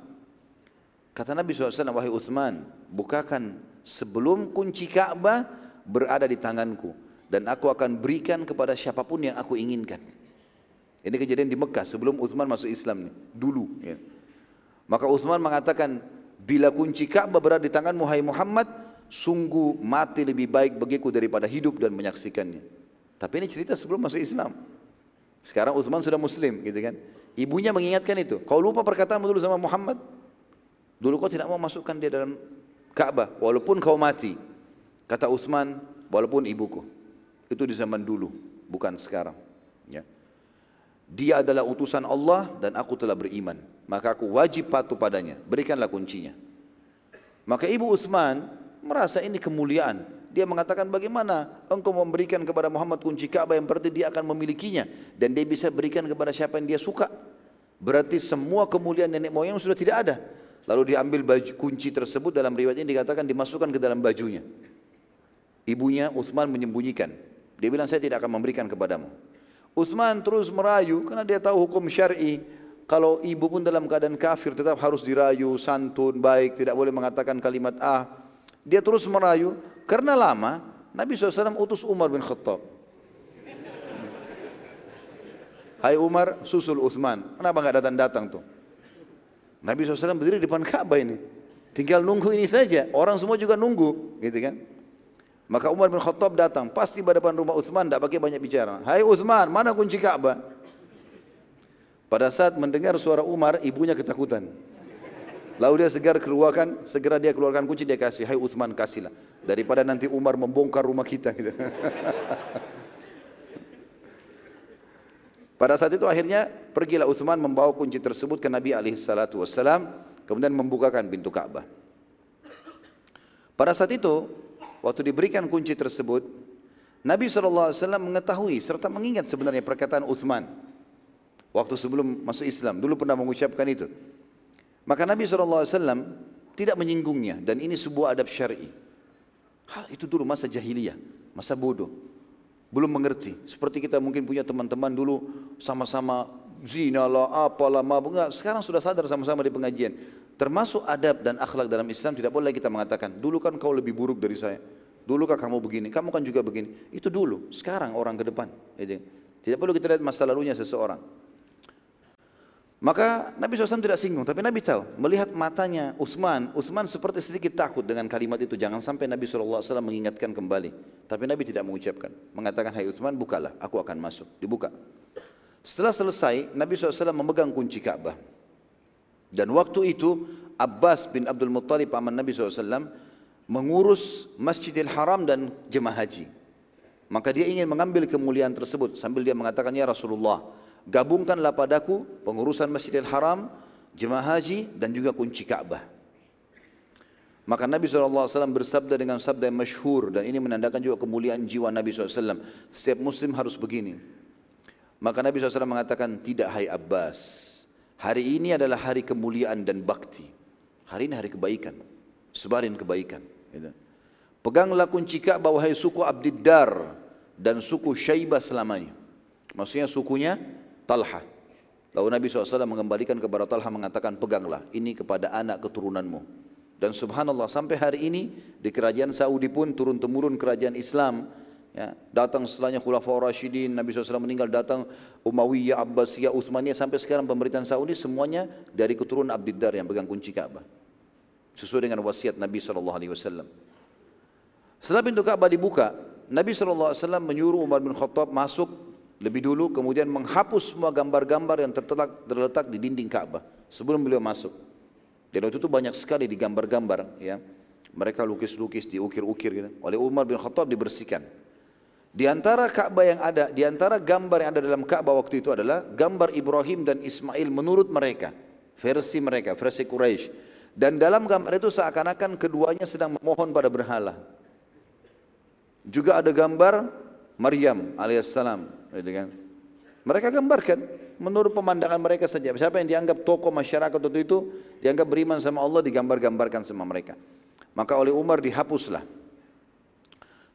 Kata Nabi SAW, wahai Uthman, bukakan sebelum kunci Ka'bah berada di tanganku. Dan aku akan berikan kepada siapa pun yang aku inginkan. Ini kejadian di Mekah sebelum Uthman masuk Islam nih, dulu. Ya. Maka Uthman mengatakan, bila kunci Ka'bah berada di tanganmu, hai Muhammad, sungguh mati lebih baik bagiku daripada hidup dan menyaksikannya. Tapi ini cerita sebelum masuk Islam. Sekarang Uthman sudah muslim gitu kan. Ibunya mengingatkan itu. Kau lupa perkataan dulu sama Muhammad? Dulu kau tidak mau masukkan dia dalam Ka'bah walaupun kau mati. Kata Uthman, walaupun ibuku. Itu di zaman dulu, bukan sekarang. Dia adalah utusan Allah dan aku telah beriman. Maka aku wajib patuh padanya. Berikanlah kuncinya. Maka ibu Uthman merasa ini kemuliaan. Dia mengatakan bagaimana engkau memberikan kepada Muhammad kunci Ka'bah yang berarti dia akan memilikinya dan dia bisa berikan kepada siapa yang dia suka. Berarti semua kemuliaan nenek moyang sudah tidak ada. Lalu diambil baju, kunci tersebut dalam riwayat ini dikatakan dimasukkan ke dalam bajunya. Ibunya Uthman menyembunyikan. Dia bilang saya tidak akan memberikan kepadamu. Uthman terus merayu karena dia tahu hukum syar'i. Kalau ibu pun dalam keadaan kafir tetap harus dirayu, santun, baik, tidak boleh mengatakan kalimat ah. Dia terus merayu karena lama, Nabi SAW utus Umar bin Khattab. Hai Umar, susul Uthman. Kenapa nggak datang-datang tuh? Nabi SAW berdiri di depan Ka'bah ini. Tinggal nunggu ini saja. Orang semua juga nunggu, gitu kan? Maka Umar bin Khattab datang, pasti pada depan rumah Uthman, tidak pakai banyak bicara. Hai Uthman, mana kunci Ka'bah? Pada saat mendengar suara Umar, ibunya ketakutan. Lalu dia segar keluarkan, segera dia keluarkan kunci, dia kasih, hai Uthman kasihlah daripada nanti Umar membongkar rumah kita gitu. Pada saat itu akhirnya pergilah Uthman membawa kunci tersebut ke Nabi alaihi salatu wassalam kemudian membukakan pintu Ka'bah. Pada saat itu waktu diberikan kunci tersebut Nabi SAW mengetahui serta mengingat sebenarnya perkataan Uthman waktu sebelum masuk Islam dulu pernah mengucapkan itu. Maka Nabi SAW tidak menyinggungnya dan ini sebuah adab syar'i. Hal itu dulu masa jahiliyah, masa bodoh. Belum mengerti. Seperti kita mungkin punya teman-teman dulu sama-sama zina lah, apalah, mabuk. Enggak, sekarang sudah sadar sama-sama di pengajian. Termasuk adab dan akhlak dalam Islam tidak boleh kita mengatakan, dulu kan kau lebih buruk dari saya. Dulu kan kamu begini, kamu kan juga begini. Itu dulu, sekarang orang ke depan. Tidak perlu kita lihat masa lalunya seseorang. Maka Nabi SAW tidak singgung, tapi Nabi tahu, melihat matanya Utsman, Utsman seperti sedikit takut dengan kalimat itu. Jangan sampai Nabi SAW mengingatkan kembali. Tapi Nabi tidak mengucapkan, mengatakan, Hai Utsman, bukalah, aku akan masuk. Dibuka. Setelah selesai, Nabi SAW memegang kunci Ka'bah. Dan waktu itu, Abbas bin Abdul Muttalib, paman Nabi SAW, mengurus Masjidil Haram dan jemaah haji. Maka dia ingin mengambil kemuliaan tersebut sambil dia mengatakan, Ya Rasulullah, gabungkanlah padaku pengurusan Masjidil Haram, jemaah haji dan juga kunci Ka'bah. Maka Nabi SAW bersabda dengan sabda yang masyhur dan ini menandakan juga kemuliaan jiwa Nabi SAW. Setiap muslim harus begini. Maka Nabi SAW mengatakan, tidak hai Abbas. Hari ini adalah hari kemuliaan dan bakti. Hari ini hari kebaikan. Sebarin kebaikan. Gitu. Peganglah kunci Ka'bah wahai suku Abdiddar dan suku Syaibah selamanya. Maksudnya sukunya Talha. Lalu Nabi SAW mengembalikan kepada Talha mengatakan, peganglah ini kepada anak keturunanmu. Dan subhanallah sampai hari ini di kerajaan Saudi pun turun-temurun kerajaan Islam. Ya, datang setelahnya Khulafaur Rashidin, Nabi SAW meninggal, datang Umayyah, Abbasiyah, Uthmaniyah, sampai sekarang pemerintahan Saudi semuanya dari keturunan Abdiddar yang pegang kunci Ka'bah. Sesuai dengan wasiat Nabi SAW. Setelah pintu Ka'bah dibuka, Nabi SAW menyuruh Umar bin Khattab masuk lebih dulu kemudian menghapus semua gambar-gambar yang terletak, terletak di dinding Ka'bah sebelum beliau masuk. Dan waktu itu banyak sekali di gambar-gambar ya. Mereka lukis-lukis, diukir-ukir gitu. Oleh Umar bin Khattab dibersihkan. Di antara Ka'bah yang ada, di antara gambar yang ada dalam Ka'bah waktu itu adalah gambar Ibrahim dan Ismail menurut mereka, versi mereka, versi Quraisy. Dan dalam gambar itu seakan-akan keduanya sedang memohon pada berhala. Juga ada gambar Maryam alaihissalam, gitu kan. Mereka gambarkan menurut pemandangan mereka saja. Siapa yang dianggap tokoh masyarakat waktu itu dianggap beriman sama Allah digambar-gambarkan sama mereka. Maka oleh Umar dihapuslah.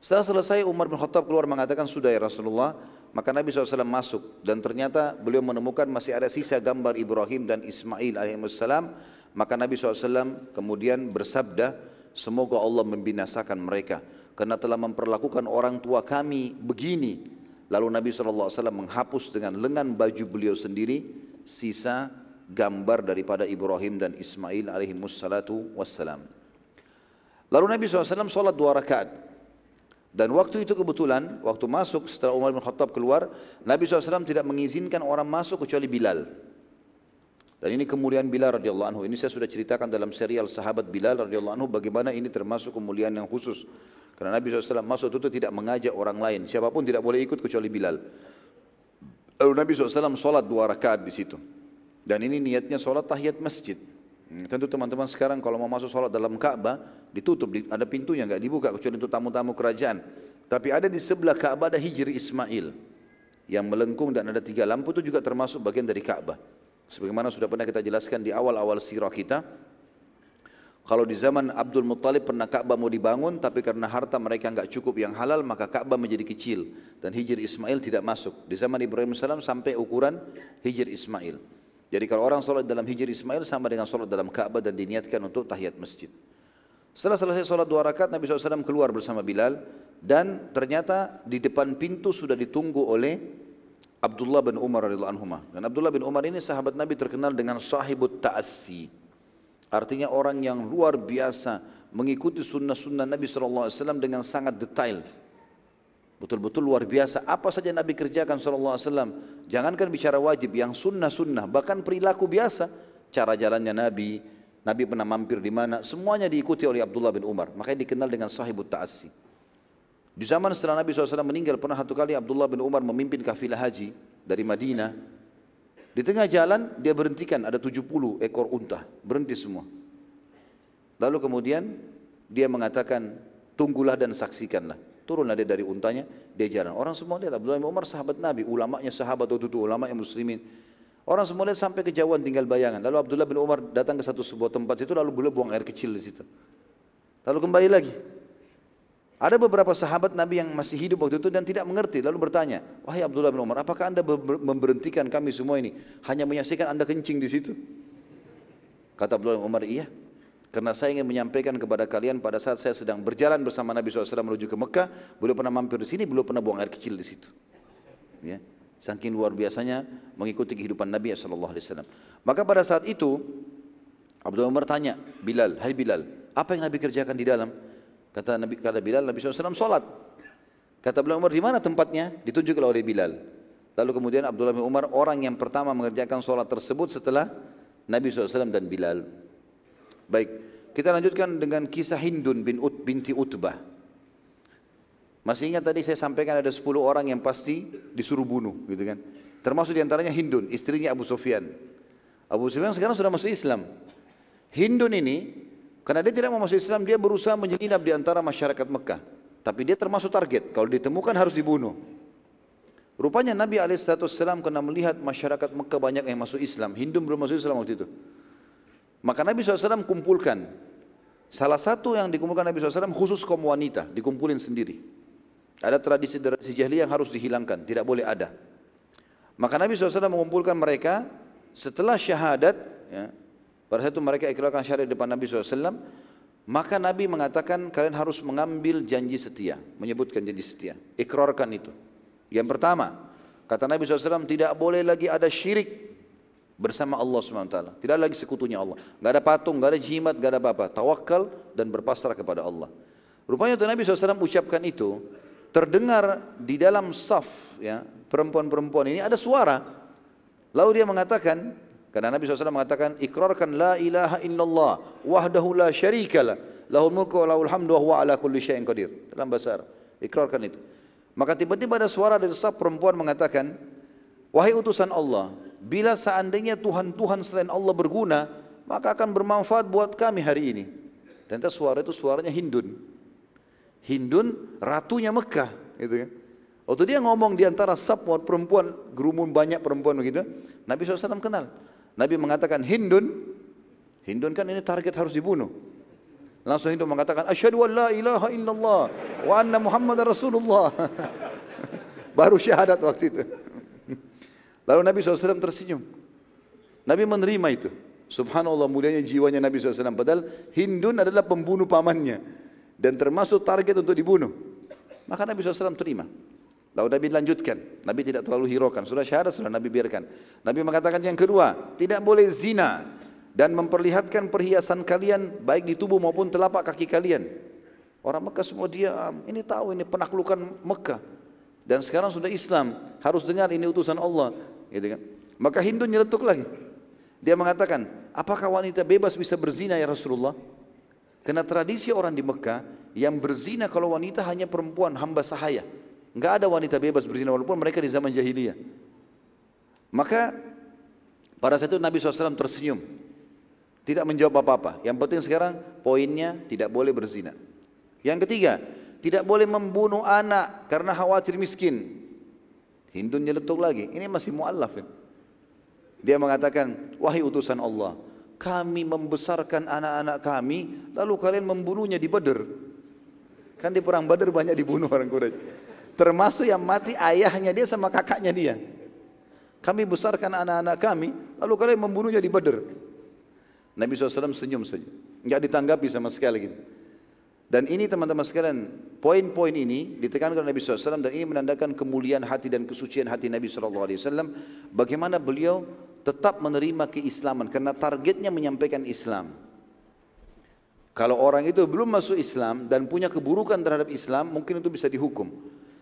Setelah selesai Umar bin Khattab keluar mengatakan sudah ya Rasulullah. Maka Nabi SAW masuk dan ternyata beliau menemukan masih ada sisa gambar Ibrahim dan Ismail alaihissalam. Maka Nabi SAW kemudian bersabda, semoga Allah membinasakan mereka karena telah memperlakukan orang tua kami begini. Lalu Nabi SAW menghapus dengan lengan baju beliau sendiri sisa gambar daripada Ibrahim dan Ismail alaihi wassalatu wassalam. Lalu Nabi SAW sholat dua rakaat. Dan waktu itu kebetulan, waktu masuk setelah Umar bin Khattab keluar, Nabi SAW tidak mengizinkan orang masuk kecuali Bilal. Dan ini kemuliaan Bilal radhiyallahu anhu. Ini saya sudah ceritakan dalam serial sahabat Bilal radhiyallahu anhu bagaimana ini termasuk kemuliaan yang khusus. Karena Nabi SAW masuk itu tidak mengajak orang lain. Siapa pun tidak boleh ikut kecuali Bilal. Lalu Nabi SAW sholat dua rakaat di situ. Dan ini niatnya sholat tahiyat masjid. Hmm, tentu teman-teman sekarang kalau mau masuk sholat dalam Ka'bah ditutup, ada pintunya nggak dibuka kecuali untuk tamu-tamu kerajaan. Tapi ada di sebelah Ka'bah ada hijri Ismail yang melengkung dan ada tiga lampu itu juga termasuk bagian dari Ka'bah. Sebagaimana sudah pernah kita jelaskan di awal-awal sirah kita, kalau di zaman Abdul Muttalib pernah Ka'bah mau dibangun, tapi karena harta mereka enggak cukup yang halal, maka Ka'bah menjadi kecil. Dan hijir Ismail tidak masuk. Di zaman Ibrahim AS sampai ukuran hijir Ismail. Jadi kalau orang sholat dalam hijir Ismail sama dengan sholat dalam Ka'bah dan diniatkan untuk tahiyat masjid. Setelah selesai sholat dua rakaat, Nabi SAW keluar bersama Bilal. Dan ternyata di depan pintu sudah ditunggu oleh Abdullah bin Umar radhiyallahu anhu. Dan Abdullah bin Umar ini sahabat Nabi terkenal dengan sahibut ta'assi. Artinya orang yang luar biasa mengikuti sunnah-sunnah Nabi SAW dengan sangat detail. Betul-betul luar biasa. Apa saja Nabi kerjakan SAW. Jangankan bicara wajib, yang sunnah-sunnah. Bahkan perilaku biasa. Cara jalannya Nabi, Nabi pernah mampir di mana. Semuanya diikuti oleh Abdullah bin Umar. Makanya dikenal dengan sahibut ta'assi. Di zaman setelah Nabi SAW meninggal, pernah satu kali Abdullah bin Umar memimpin kafilah haji dari Madinah di tengah jalan dia berhentikan ada 70 ekor unta, berhenti semua. Lalu kemudian dia mengatakan, tunggulah dan saksikanlah. Turunlah dia dari untanya, dia jalan. Orang semua lihat Abdullah bin Umar sahabat Nabi, ulamanya sahabat waktu itu, ulama yang muslimin. Orang semua lihat sampai kejauhan tinggal bayangan. Lalu Abdullah bin Umar datang ke satu sebuah tempat itu lalu beliau buang air kecil di situ. Lalu kembali lagi. Ada beberapa sahabat Nabi yang masih hidup waktu itu dan tidak mengerti lalu bertanya, "Wahai Abdullah bin Umar, apakah Anda memberhentikan kami semua ini hanya menyaksikan Anda kencing di situ?" Kata Abdullah bin Umar, "Iya, karena saya ingin menyampaikan kepada kalian pada saat saya sedang berjalan bersama Nabi SAW menuju ke Mekah, beliau pernah mampir di sini, beliau pernah buang air kecil di situ." Ya. Saking luar biasanya mengikuti kehidupan Nabi SAW. Maka pada saat itu bin Umar tanya, "Bilal, hai Bilal, apa yang Nabi kerjakan di dalam?" Kata Nabi kata Bilal, Nabi SAW sholat. Kata Abdullah Umar, di mana tempatnya? Ditunjukkan oleh Bilal. Lalu kemudian Abdullah bin Umar orang yang pertama mengerjakan sholat tersebut setelah Nabi SAW dan Bilal. Baik, kita lanjutkan dengan kisah Hindun bin Ut binti Utbah. Masih ingat tadi saya sampaikan ada 10 orang yang pasti disuruh bunuh, gitu kan? Termasuk di antaranya Hindun, istrinya Abu Sufyan. Abu Sufyan sekarang sudah masuk Islam. Hindun ini Karena dia tidak mau masuk Islam, dia berusaha menyelinap di antara masyarakat Mekah. Tapi dia termasuk target, kalau ditemukan harus dibunuh. Rupanya Nabi SAW kena melihat masyarakat Mekah banyak yang masuk Islam. Hindu belum masuk Islam waktu itu. Maka Nabi SAW kumpulkan. Salah satu yang dikumpulkan Nabi SAW khusus kaum wanita, dikumpulin sendiri. Ada tradisi-tradisi jahiliyah yang harus dihilangkan, tidak boleh ada. Maka Nabi SAW mengumpulkan mereka setelah syahadat, ya, pada saat itu mereka ikrarkan syahadat depan Nabi SAW, maka Nabi mengatakan kalian harus mengambil janji setia, menyebutkan janji setia, ikrarkan itu. Yang pertama, kata Nabi SAW tidak boleh lagi ada syirik bersama Allah SWT. Tidak lagi sekutunya Allah. Gak ada patung, gak ada jimat, gak ada apa-apa. Tawakal dan berpasrah kepada Allah. Rupanya Nabi SAW ucapkan itu, terdengar di dalam saf ya perempuan-perempuan ini ada suara. Lalu dia mengatakan, karena Nabi SAW mengatakan, ikrarkan la ilaha illallah wahdahu la syarikalah lahul mulku wa lahul hamdu wa huwa ala kulli syai'in qadir. Dalam bahasa Arab. Ikrarkan itu. Maka tiba-tiba ada suara dari saf perempuan mengatakan, wahai utusan Allah, bila seandainya Tuhan-Tuhan selain Allah berguna, maka akan bermanfaat buat kami hari ini. Ternyata suara itu suaranya Hindun. Hindun ratunya Mekah, gitu kan. Waktu dia ngomong di antara sab perempuan, gerumun banyak perempuan begitu, Nabi SAW kenal. Nabi mengatakan Hindun, Hindun kan ini target harus dibunuh. Langsung Hindun mengatakan asyhadu an la ilaha illallah wa anna Muhammad Rasulullah. Baru syahadat waktu itu. Lalu Nabi SAW tersenyum. Nabi menerima itu. Subhanallah mulianya jiwanya Nabi SAW. Padahal Hindun adalah pembunuh pamannya. Dan termasuk target untuk dibunuh. Maka Nabi SAW terima. Lalu Nabi lanjutkan. Nabi tidak terlalu hiraukan. Sudah syahadat, sudah Nabi biarkan. Nabi mengatakan yang kedua, tidak boleh zina dan memperlihatkan perhiasan kalian baik di tubuh maupun telapak kaki kalian. Orang Mekah semua diam. Ini tahu ini penaklukan Mekah. Dan sekarang sudah Islam. Harus dengar ini utusan Allah. Gitu kan? Maka Hindu nyeletuk lagi. Dia mengatakan, apakah wanita bebas bisa berzina ya Rasulullah? Karena tradisi orang di Mekah yang berzina kalau wanita hanya perempuan hamba sahaya. Enggak ada wanita bebas berzina walaupun mereka di zaman jahiliyah. Maka pada saat itu Nabi SAW tersenyum. Tidak menjawab apa-apa. Yang penting sekarang poinnya tidak boleh berzina. Yang ketiga, tidak boleh membunuh anak karena khawatir miskin. Hindun nyeletuk lagi. Ini masih mu'allaf. Dia mengatakan, wahai utusan Allah, kami membesarkan anak-anak kami, lalu kalian membunuhnya di Badr. Kan di perang Badr banyak dibunuh orang Quraisy. Termasuk yang mati ayahnya dia sama kakaknya dia. Kami besarkan anak-anak kami, lalu kalian membunuhnya di Badr. Nabi SAW senyum saja. Enggak ditanggapi sama sekali gitu. Dan ini teman-teman sekalian, poin-poin ini ditekankan oleh Nabi SAW dan ini menandakan kemuliaan hati dan kesucian hati Nabi SAW. Bagaimana beliau tetap menerima keislaman karena targetnya menyampaikan Islam. Kalau orang itu belum masuk Islam dan punya keburukan terhadap Islam, mungkin itu bisa dihukum.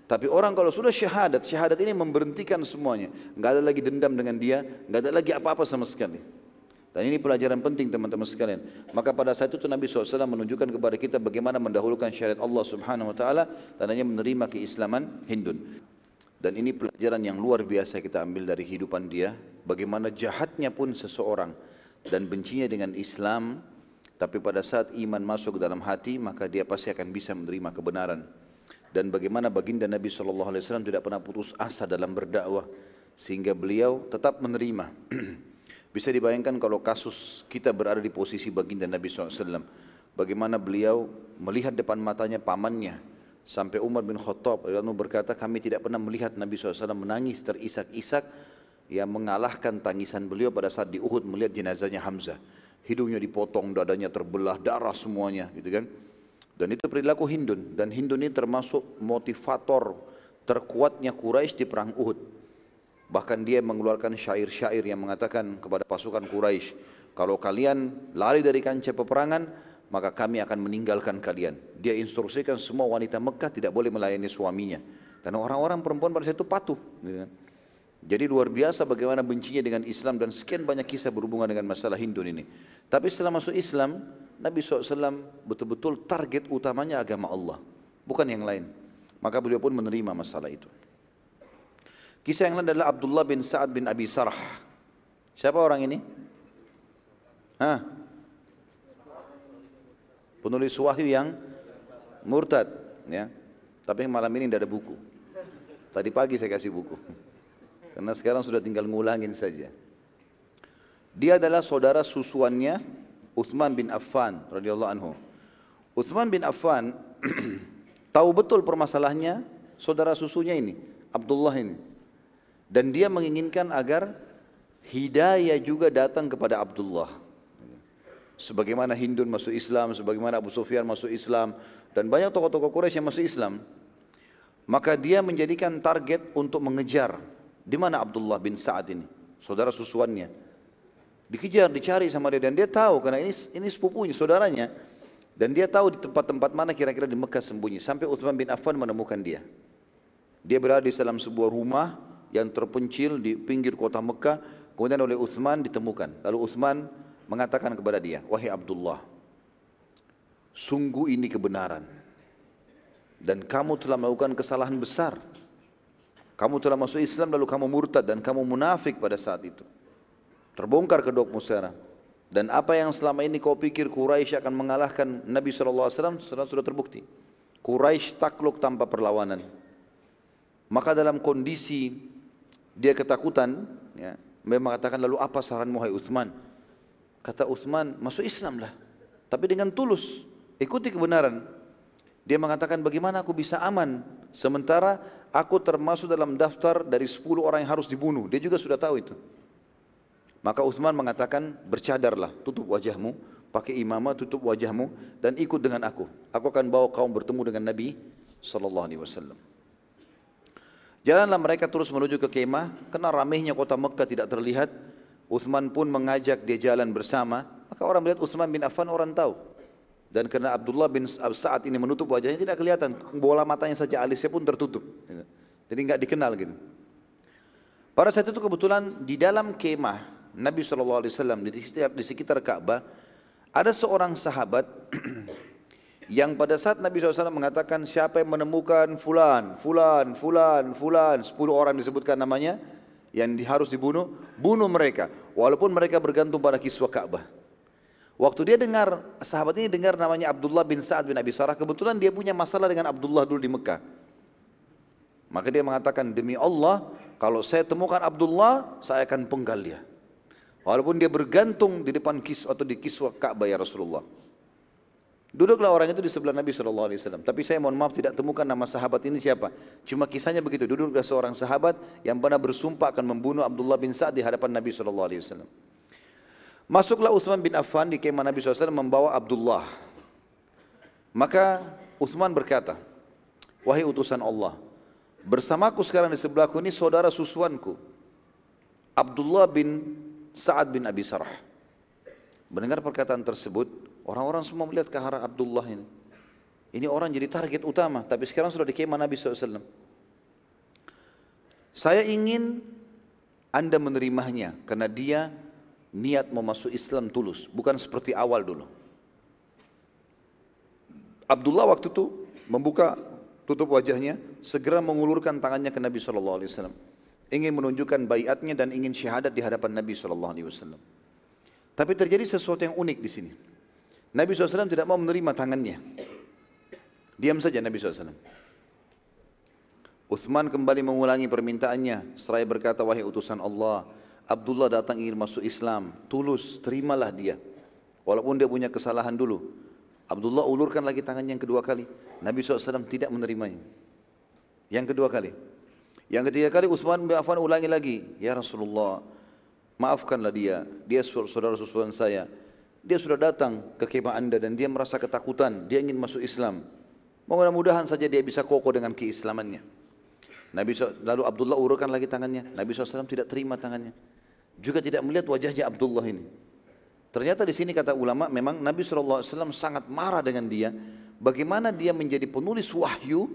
Tapi orang kalau sudah syahadat, syahadat ini memberhentikan semuanya. Enggak ada lagi dendam dengan dia, enggak ada lagi apa-apa sama sekali. Dan ini pelajaran penting teman-teman sekalian. Maka pada saat itu Nabi SAW menunjukkan kepada kita bagaimana mendahulukan syariat Allah Subhanahu Wa Taala dan hanya menerima keislaman Hindun. Dan ini pelajaran yang luar biasa kita ambil dari kehidupan dia. Bagaimana jahatnya pun seseorang dan bencinya dengan Islam. Tapi pada saat iman masuk dalam hati maka dia pasti akan bisa menerima kebenaran dan bagaimana baginda Nabi SAW tidak pernah putus asa dalam berdakwah sehingga beliau tetap menerima. Bisa dibayangkan kalau kasus kita berada di posisi baginda Nabi SAW. Bagaimana beliau melihat depan matanya pamannya sampai Umar bin Khattab berkata kami tidak pernah melihat Nabi SAW menangis terisak-isak yang mengalahkan tangisan beliau pada saat di Uhud melihat jenazahnya Hamzah. Hidungnya dipotong, dadanya terbelah, darah semuanya gitu kan. Dan itu perilaku Hindun. Dan Hindun ini termasuk motivator terkuatnya Quraisy di perang Uhud. Bahkan dia mengeluarkan syair-syair yang mengatakan kepada pasukan Quraisy, kalau kalian lari dari kancah peperangan, maka kami akan meninggalkan kalian. Dia instruksikan semua wanita Mekah tidak boleh melayani suaminya. Dan orang-orang perempuan pada saat itu patuh. Gitu kan. Jadi luar biasa bagaimana bencinya dengan Islam dan sekian banyak kisah berhubungan dengan masalah Hindun ini. Tapi setelah masuk Islam, Nabi SAW betul-betul target utamanya agama Allah, bukan yang lain. Maka beliau pun menerima masalah itu. Kisah yang lain adalah Abdullah bin Sa'ad bin Abi Sarh. Siapa orang ini? Hah? Penulis wahyu yang murtad, ya. Tapi malam ini tidak ada buku. Tadi pagi saya kasih buku. Karena sekarang sudah tinggal ngulangin saja. Dia adalah saudara susuannya Uthman bin Affan radhiyallahu anhu. Uthman bin Affan tahu betul permasalahannya saudara susunya ini, Abdullah ini. Dan dia menginginkan agar hidayah juga datang kepada Abdullah. Sebagaimana Hindun masuk Islam, sebagaimana Abu Sufyan masuk Islam, dan banyak tokoh-tokoh Quraisy yang masuk Islam. Maka dia menjadikan target untuk mengejar di mana Abdullah bin Sa'ad ini, saudara susuannya. Dikejar, dicari sama dia dan dia tahu karena ini ini sepupunya, saudaranya. Dan dia tahu di tempat-tempat mana kira-kira di Mekah sembunyi. Sampai Uthman bin Affan menemukan dia. Dia berada di dalam sebuah rumah yang terpencil di pinggir kota Mekah. Kemudian oleh Uthman ditemukan. Lalu Uthman mengatakan kepada dia, Wahai Abdullah, sungguh ini kebenaran. Dan kamu telah melakukan kesalahan besar. Kamu telah masuk Islam lalu kamu murtad dan kamu munafik pada saat itu. Terbongkar kedokmu sekarang. Dan apa yang selama ini kau pikir Quraisy akan mengalahkan Nabi SAW sudah, sudah terbukti. Quraisy takluk tanpa perlawanan. Maka dalam kondisi dia ketakutan, ya, memang mengatakan lalu apa saranmu hai Uthman? Kata Uthman, masuk Islam lah. Tapi dengan tulus, ikuti kebenaran. Dia mengatakan bagaimana aku bisa aman sementara aku termasuk dalam daftar dari 10 orang yang harus dibunuh. Dia juga sudah tahu itu. Maka Uthman mengatakan bercadarlah, tutup wajahmu, pakai imamah, tutup wajahmu dan ikut dengan aku. Aku akan bawa kaum bertemu dengan Nabi sallallahu alaihi wasallam. Jalanlah mereka terus menuju ke kemah, karena ramainya kota Mekah tidak terlihat. Uthman pun mengajak dia jalan bersama, maka orang melihat Uthman bin Affan orang tahu. Dan karena Abdullah bin Sa'ad ini menutup wajahnya tidak kelihatan, bola matanya saja alisnya pun tertutup. Jadi enggak dikenal gitu. Pada saat itu kebetulan di dalam kemah Nabi SAW di sekitar, di sekitar Ka'bah ada seorang sahabat yang pada saat Nabi SAW mengatakan siapa yang menemukan fulan, fulan, fulan, fulan, 10 orang disebutkan namanya yang harus dibunuh, bunuh mereka walaupun mereka bergantung pada kiswah Ka'bah. Waktu dia dengar, sahabat ini dengar namanya Abdullah bin Sa'ad bin Abi Sarah, kebetulan dia punya masalah dengan Abdullah dulu di Mekah. Maka dia mengatakan, demi Allah, kalau saya temukan Abdullah, saya akan penggal dia. Walaupun dia bergantung di depan kiswah atau di kiswah Ka'bah ya Rasulullah. Duduklah orang itu di sebelah Nabi SAW. Tapi saya mohon maaf tidak temukan nama sahabat ini siapa. Cuma kisahnya begitu. Duduklah seorang sahabat yang pernah bersumpah akan membunuh Abdullah bin Sa'ad di hadapan Nabi SAW. Masuklah Uthman bin Affan di kemah Nabi SAW membawa Abdullah. Maka Uthman berkata, Wahai utusan Allah, bersamaku sekarang di sebelahku ini saudara susuanku. Abdullah bin Sa'ad bin Abi Sarah. Mendengar perkataan tersebut, orang-orang semua melihat ke arah Abdullah ini. Ini orang jadi target utama, tapi sekarang sudah di kemah Nabi SAW. Saya ingin anda menerimanya karena dia niat mau masuk Islam tulus, bukan seperti awal dulu. Abdullah waktu itu membuka tutup wajahnya, segera mengulurkan tangannya ke Nabi SAW ingin menunjukkan bayatnya dan ingin syahadat di hadapan Nabi SAW. Tapi terjadi sesuatu yang unik di sini. Nabi SAW tidak mau menerima tangannya. Diam saja Nabi SAW. Uthman kembali mengulangi permintaannya. Seraya berkata, wahai utusan Allah, Abdullah datang ingin masuk Islam. Tulus, terimalah dia. Walaupun dia punya kesalahan dulu. Abdullah ulurkan lagi tangannya yang kedua kali. Nabi SAW tidak menerimanya. Yang kedua kali. Yang ketiga kali Utsman bin Affan ulangi lagi, "Ya Rasulullah, maafkanlah dia. Dia saudara susuan saya. Dia sudah datang ke kemah Anda dan dia merasa ketakutan, dia ingin masuk Islam. Mudah-mudahan saja dia bisa kokoh dengan keislamannya." Nabi lalu Abdullah urutkan lagi tangannya. Nabi SAW tidak terima tangannya. Juga tidak melihat wajahnya Abdullah ini. Ternyata di sini kata ulama memang Nabi SAW sangat marah dengan dia. Bagaimana dia menjadi penulis wahyu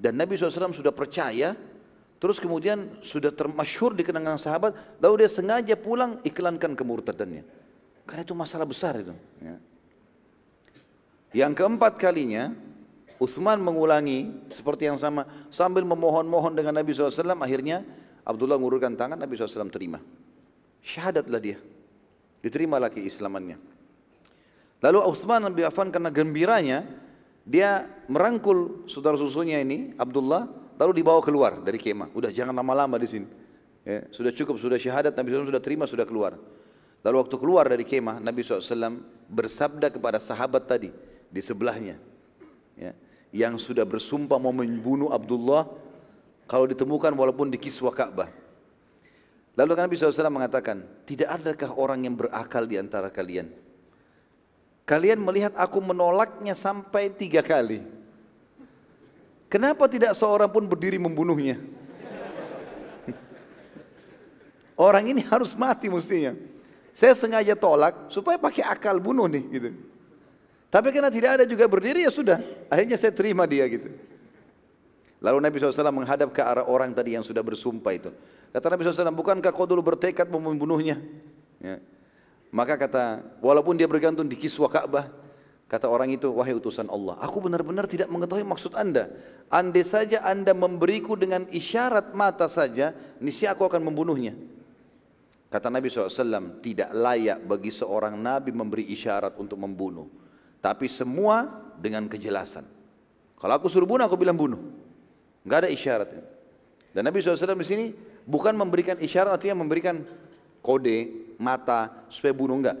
dan Nabi SAW sudah percaya Terus kemudian sudah termasyur di kenangan sahabat, lalu dia sengaja pulang iklankan kemurtadannya. Karena itu masalah besar itu. Ya. Yang keempat kalinya, Uthman mengulangi seperti yang sama sambil memohon-mohon dengan Nabi SAW. Akhirnya Abdullah mengurutkan tangan, Nabi SAW terima. Syahadatlah dia. Diterima lagi Islamannya. Lalu Uthman bin Affan karena gembiranya dia merangkul saudara susunya ini Abdullah lalu dibawa keluar dari kemah. Udah jangan lama-lama di sini. Ya, sudah cukup, sudah syahadat, Nabi SAW sudah terima, sudah keluar. Lalu waktu keluar dari kemah, Nabi SAW bersabda kepada sahabat tadi di sebelahnya, ya, yang sudah bersumpah mau membunuh Abdullah kalau ditemukan walaupun di kiswah Ka'bah. Lalu Nabi SAW mengatakan, tidak adakah orang yang berakal di antara kalian? Kalian melihat aku menolaknya sampai tiga kali. Kenapa tidak seorang pun berdiri membunuhnya? Orang ini harus mati mestinya. Saya sengaja tolak supaya pakai akal bunuh nih gitu. Tapi karena tidak ada juga berdiri ya sudah. Akhirnya saya terima dia gitu. Lalu Nabi SAW menghadap ke arah orang tadi yang sudah bersumpah itu. Kata Nabi SAW, bukankah kau dulu bertekad membunuhnya? Ya. Maka kata, walaupun dia bergantung di kiswah Ka'bah, kata orang itu, wahai utusan Allah, aku benar-benar tidak mengetahui maksud anda. Andai saja anda memberiku dengan isyarat mata saja, niscaya aku akan membunuhnya. Kata Nabi SAW, tidak layak bagi seorang Nabi memberi isyarat untuk membunuh. Tapi semua dengan kejelasan. Kalau aku suruh bunuh, aku bilang bunuh. Enggak ada isyarat. Dan Nabi SAW di sini bukan memberikan isyarat, artinya memberikan kode, mata, supaya bunuh. Enggak.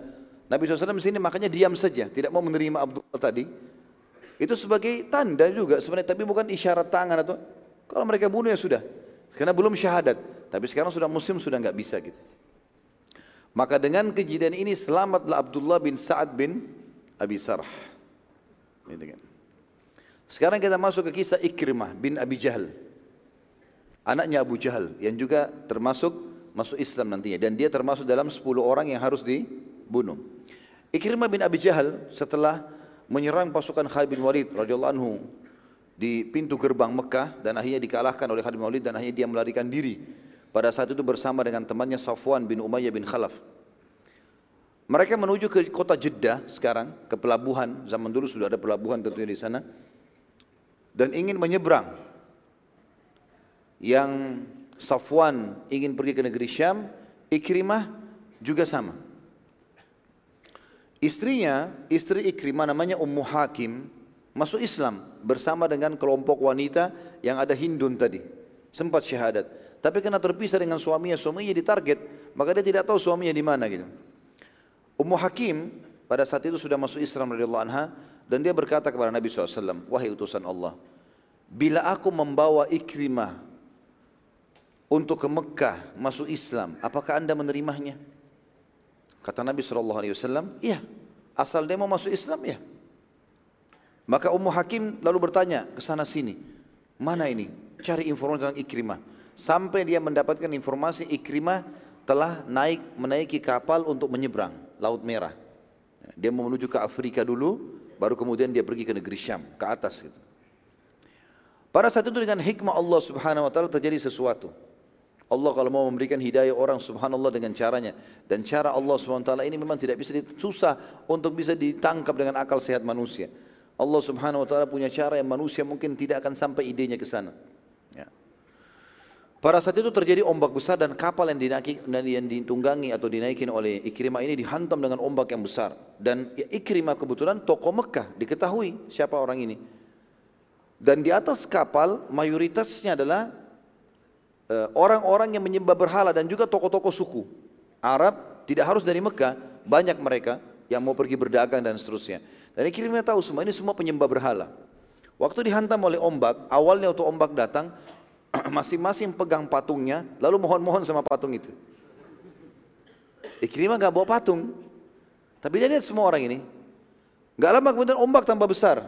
Nabi SAW di sini makanya diam saja, tidak mau menerima Abdullah tadi. Itu sebagai tanda juga sebenarnya, tapi bukan isyarat tangan atau kalau mereka bunuh ya sudah. Karena belum syahadat. Tapi sekarang sudah muslim sudah enggak bisa gitu. Maka dengan kejadian ini selamatlah Abdullah bin Sa'ad bin Abi Sarh. Sekarang kita masuk ke kisah Ikrimah bin Abi Jahal. Anaknya Abu Jahal yang juga termasuk masuk Islam nantinya. Dan dia termasuk dalam 10 orang yang harus dibunuh. Ikrimah bin Abi Jahal setelah menyerang pasukan Khalid bin Walid radhiyallahu anhu di pintu gerbang Mekah dan akhirnya dikalahkan oleh Khalid bin Walid dan akhirnya dia melarikan diri pada saat itu bersama dengan temannya Safwan bin Umayyah bin Khalaf. Mereka menuju ke kota Jeddah sekarang, ke pelabuhan. Zaman dulu sudah ada pelabuhan tentunya di sana. Dan ingin menyeberang. Yang Safwan ingin pergi ke negeri Syam, Ikrimah juga sama. Istrinya, istri Ikrimah namanya Ummu Hakim, masuk Islam bersama dengan kelompok wanita yang ada Hindun tadi. Sempat syahadat. Tapi karena terpisah dengan suaminya, suaminya ditarget, maka dia tidak tahu suaminya di mana gitu. Ummu Hakim pada saat itu sudah masuk Islam radhiyallahu anha dan dia berkata kepada Nabi SAW, wahai utusan Allah, bila aku membawa Ikrimah untuk ke Mekah masuk Islam, apakah anda menerimanya? Kata Nabi SAW, iya, asal dia mau masuk Islam ya. Maka Ummu Hakim lalu bertanya ke sana sini, mana ini? Cari informasi tentang Ikrimah sampai dia mendapatkan informasi Ikrimah telah naik menaiki kapal untuk menyeberang Laut Merah. Dia mau menuju ke Afrika dulu, baru kemudian dia pergi ke negeri Syam, ke atas gitu. Pada saat itu dengan hikmah Allah Subhanahu wa taala terjadi sesuatu. Allah kalau mau memberikan hidayah orang subhanallah dengan caranya dan cara Allah subhanahu wa taala ini memang tidak bisa susah untuk bisa ditangkap dengan akal sehat manusia. Allah subhanahu wa taala punya cara yang manusia mungkin tidak akan sampai idenya ke sana. Pada saat itu terjadi ombak besar dan kapal yang, dinaiki, yang ditunggangi atau dinaikin oleh Ikrimah ini dihantam dengan ombak yang besar. Dan Ikrimah kebetulan tokoh Mekah, diketahui siapa orang ini. Dan di atas kapal mayoritasnya adalah eh, orang-orang yang menyembah berhala dan juga tokoh-tokoh suku. Arab tidak harus dari Mekah, banyak mereka yang mau pergi berdagang dan seterusnya. Dan Ikrimah tahu semua ini semua penyembah berhala. Waktu dihantam oleh ombak, awalnya waktu ombak datang, masing-masing pegang patungnya, lalu mohon-mohon sama patung itu. Ikrimah gak bawa patung, tapi dia lihat semua orang ini. Gak lama kemudian ombak tambah besar,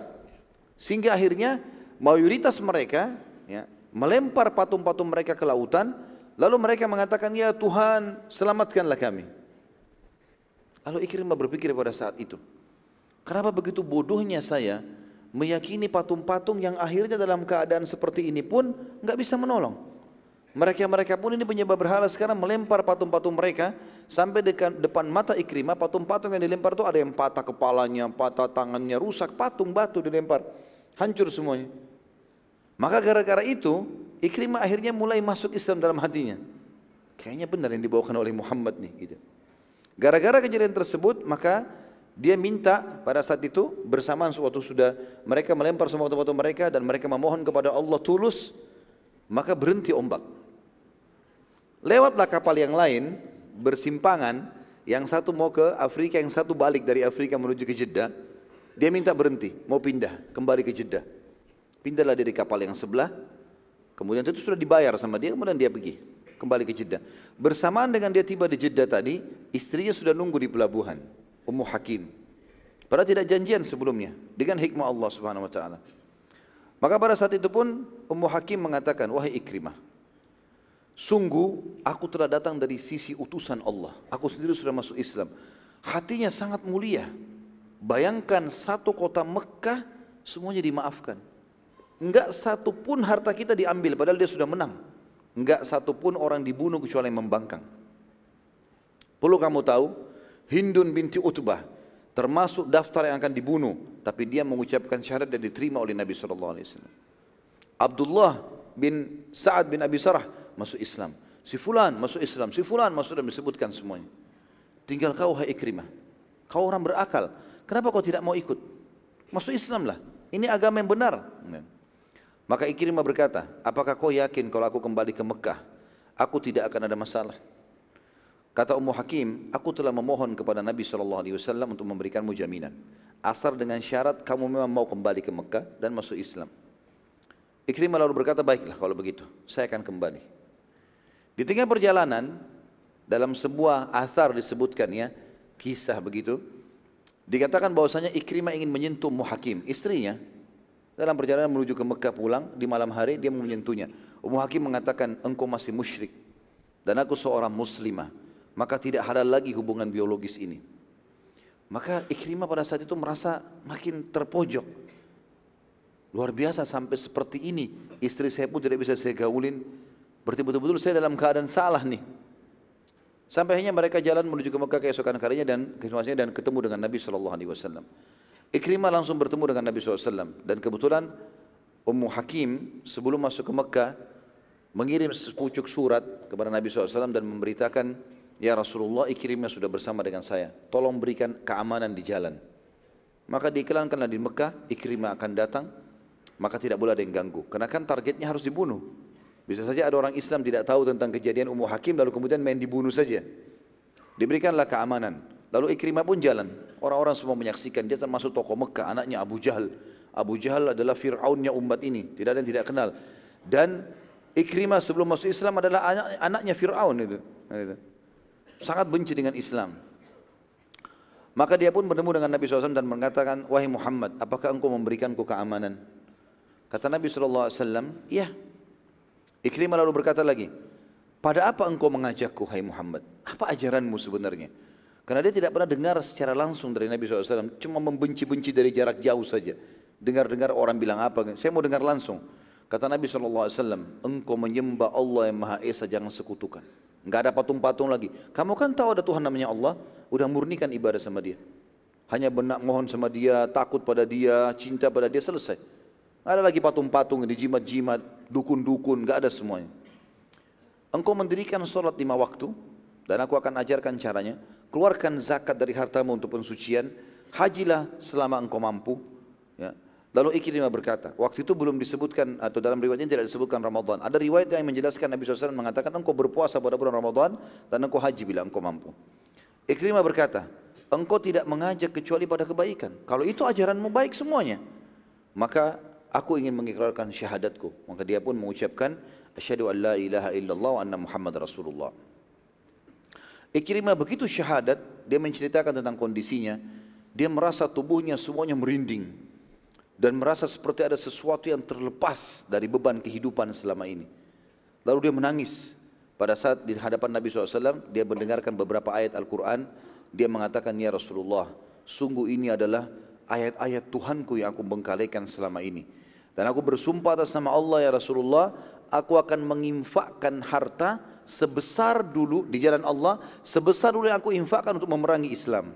sehingga akhirnya mayoritas mereka ya, melempar patung-patung mereka ke lautan, lalu mereka mengatakan, ya Tuhan selamatkanlah kami. Lalu Ikrimah berpikir pada saat itu, kenapa begitu bodohnya saya meyakini patung-patung yang akhirnya dalam keadaan seperti ini pun nggak bisa menolong. Mereka-mereka pun ini penyembah berhala sekarang melempar patung-patung mereka sampai dekat depan mata Ikrimah patung-patung yang dilempar itu ada yang patah kepalanya, patah tangannya, rusak patung batu dilempar, hancur semuanya. Maka gara-gara itu Ikrimah akhirnya mulai masuk Islam dalam hatinya. Kayaknya benar yang dibawakan oleh Muhammad nih gitu. Gara-gara kejadian tersebut maka Dia minta pada saat itu bersamaan suatu sudah mereka melempar semua batu-batu mereka dan mereka memohon kepada Allah tulus, maka berhenti ombak. Lewatlah kapal yang lain bersimpangan, yang satu mau ke Afrika, yang satu balik dari Afrika menuju ke Jeddah. Dia minta berhenti, mau pindah, kembali ke Jeddah. Pindahlah dari kapal yang sebelah, kemudian itu sudah dibayar sama dia, kemudian dia pergi, kembali ke Jeddah. Bersamaan dengan dia tiba di Jeddah tadi, istrinya sudah nunggu di pelabuhan. Ummu Hakim. Padahal tidak janjian sebelumnya dengan hikmah Allah Subhanahu wa taala. Maka pada saat itu pun Ummu Hakim mengatakan, "Wahai Ikrimah, sungguh aku telah datang dari sisi utusan Allah. Aku sendiri sudah masuk Islam. Hatinya sangat mulia. Bayangkan satu kota Mekah semuanya dimaafkan. Enggak satu pun harta kita diambil padahal dia sudah menang. Enggak satu pun orang dibunuh kecuali membangkang. Perlu kamu tahu, Hindun binti Utbah termasuk daftar yang akan dibunuh tapi dia mengucapkan syahadat dan diterima oleh Nabi sallallahu alaihi wasallam. Abdullah bin Sa'ad bin Abi Sarah masuk Islam. Si fulan masuk Islam, si fulan masuk dan disebutkan semuanya. Tinggal kau hai Ikrimah. Kau orang berakal. Kenapa kau tidak mau ikut? Masuk Islam lah. Ini agama yang benar. Maka Ikrimah berkata, apakah kau yakin kalau aku kembali ke Mekah, aku tidak akan ada masalah? Kata Ummu Hakim, aku telah memohon kepada Nabi SAW untuk memberikanmu jaminan. Asal dengan syarat kamu memang mau kembali ke Mekah dan masuk Islam. Ikrimah lalu berkata, baiklah kalau begitu, saya akan kembali. Di tengah perjalanan, dalam sebuah athar disebutkan ya, kisah begitu, dikatakan bahwasanya Ikrimah ingin menyentuh Ummu Hakim, istrinya, dalam perjalanan menuju ke Mekah pulang, di malam hari dia menyentuhnya. Ummu Hakim mengatakan, engkau masih musyrik, dan aku seorang muslimah maka tidak halal lagi hubungan biologis ini. Maka Ikrimah pada saat itu merasa makin terpojok. Luar biasa sampai seperti ini. Istri saya pun tidak bisa saya gaulin. Berarti betul-betul saya dalam keadaan salah nih. Sampai akhirnya mereka jalan menuju ke Mekah keesokan harinya dan dan ketemu dengan Nabi Shallallahu Alaihi Wasallam. Ikrimah langsung bertemu dengan Nabi SAW dan kebetulan Ummu Hakim sebelum masuk ke Mekah mengirim sepucuk surat kepada Nabi SAW dan memberitakan Ya Rasulullah Ikrimah sudah bersama dengan saya. Tolong berikan keamanan di jalan. Maka diiklankanlah di Mekah Ikrimah akan datang Maka tidak boleh ada yang ganggu. Karena kan targetnya harus dibunuh. Bisa saja ada orang Islam tidak tahu tentang kejadian Ummu Hakim Lalu kemudian main dibunuh saja. Diberikanlah keamanan. Lalu Ikrimah pun jalan. Orang-orang semua menyaksikan. Dia termasuk tokoh Mekah Anaknya Abu Jahal. Abu Jahal adalah Fir'aunnya umat ini. Tidak ada yang tidak kenal. Dan Ikrimah sebelum masuk Islam adalah anak, anaknya Fir'aun itu. Sangat benci dengan Islam. Maka dia pun bertemu dengan Nabi SAW dan mengatakan, Wahai Muhammad, apakah engkau memberikanku keamanan? Kata Nabi SAW, iya. Ikrimah lalu berkata lagi, pada apa engkau mengajakku, hai Muhammad? Apa ajaranmu sebenarnya? Karena dia tidak pernah dengar secara langsung dari Nabi SAW, cuma membenci-benci dari jarak jauh saja. Dengar-dengar orang bilang apa, saya mau dengar langsung. Kata Nabi SAW, engkau menyembah Allah yang Maha Esa, jangan sekutukan. Enggak ada patung-patung lagi. Kamu kan tahu ada Tuhan namanya Allah, udah murnikan ibadah sama dia. Hanya benak mohon sama dia, takut pada dia, cinta pada dia, selesai. Ada lagi patung-patung, dijimat-jimat, dukun-dukun, enggak ada semuanya. Engkau mendirikan sholat lima waktu, dan aku akan ajarkan caranya. Keluarkan zakat dari hartamu untuk pensucian, hajilah selama engkau mampu. Ya. Lalu Ikrimah berkata, waktu itu belum disebutkan atau dalam riwayatnya tidak disebutkan Ramadan. Ada riwayat yang menjelaskan Nabi SAW mengatakan engkau berpuasa pada bulan Ramadan dan engkau haji bila engkau mampu. Ikrimah berkata, engkau tidak mengajak kecuali pada kebaikan. Kalau itu ajaranmu baik semuanya, maka aku ingin mengikrarkan syahadatku. Maka dia pun mengucapkan, asyhadu an la ilaha illallah wa anna Muhammad Rasulullah. Ikrimah begitu syahadat, dia menceritakan tentang kondisinya, dia merasa tubuhnya semuanya merinding dan merasa seperti ada sesuatu yang terlepas dari beban kehidupan selama ini. Lalu dia menangis. Pada saat di hadapan Nabi SAW, dia mendengarkan beberapa ayat Al-Quran. Dia mengatakan, Ya Rasulullah, sungguh ini adalah ayat-ayat Tuhanku yang aku bengkalikan selama ini. Dan aku bersumpah atas nama Allah ya Rasulullah, aku akan menginfakkan harta sebesar dulu di jalan Allah, sebesar dulu yang aku infakkan untuk memerangi Islam.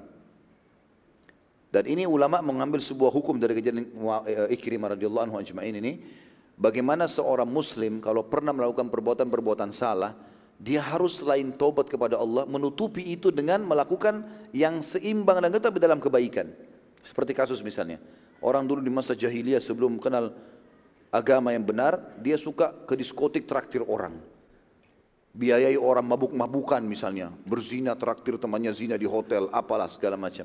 Dan ini ulama mengambil sebuah hukum dari kejadian eh, Ikrimah radhiyallahu anhu ajma'in ini. Bagaimana seorang muslim kalau pernah melakukan perbuatan-perbuatan salah, dia harus selain tobat kepada Allah menutupi itu dengan melakukan yang seimbang dan tetap dalam kebaikan. Seperti kasus misalnya, orang dulu di masa jahiliyah sebelum kenal agama yang benar, dia suka ke diskotik traktir orang. Biayai orang mabuk-mabukan misalnya, berzina traktir temannya zina di hotel, apalah segala macam.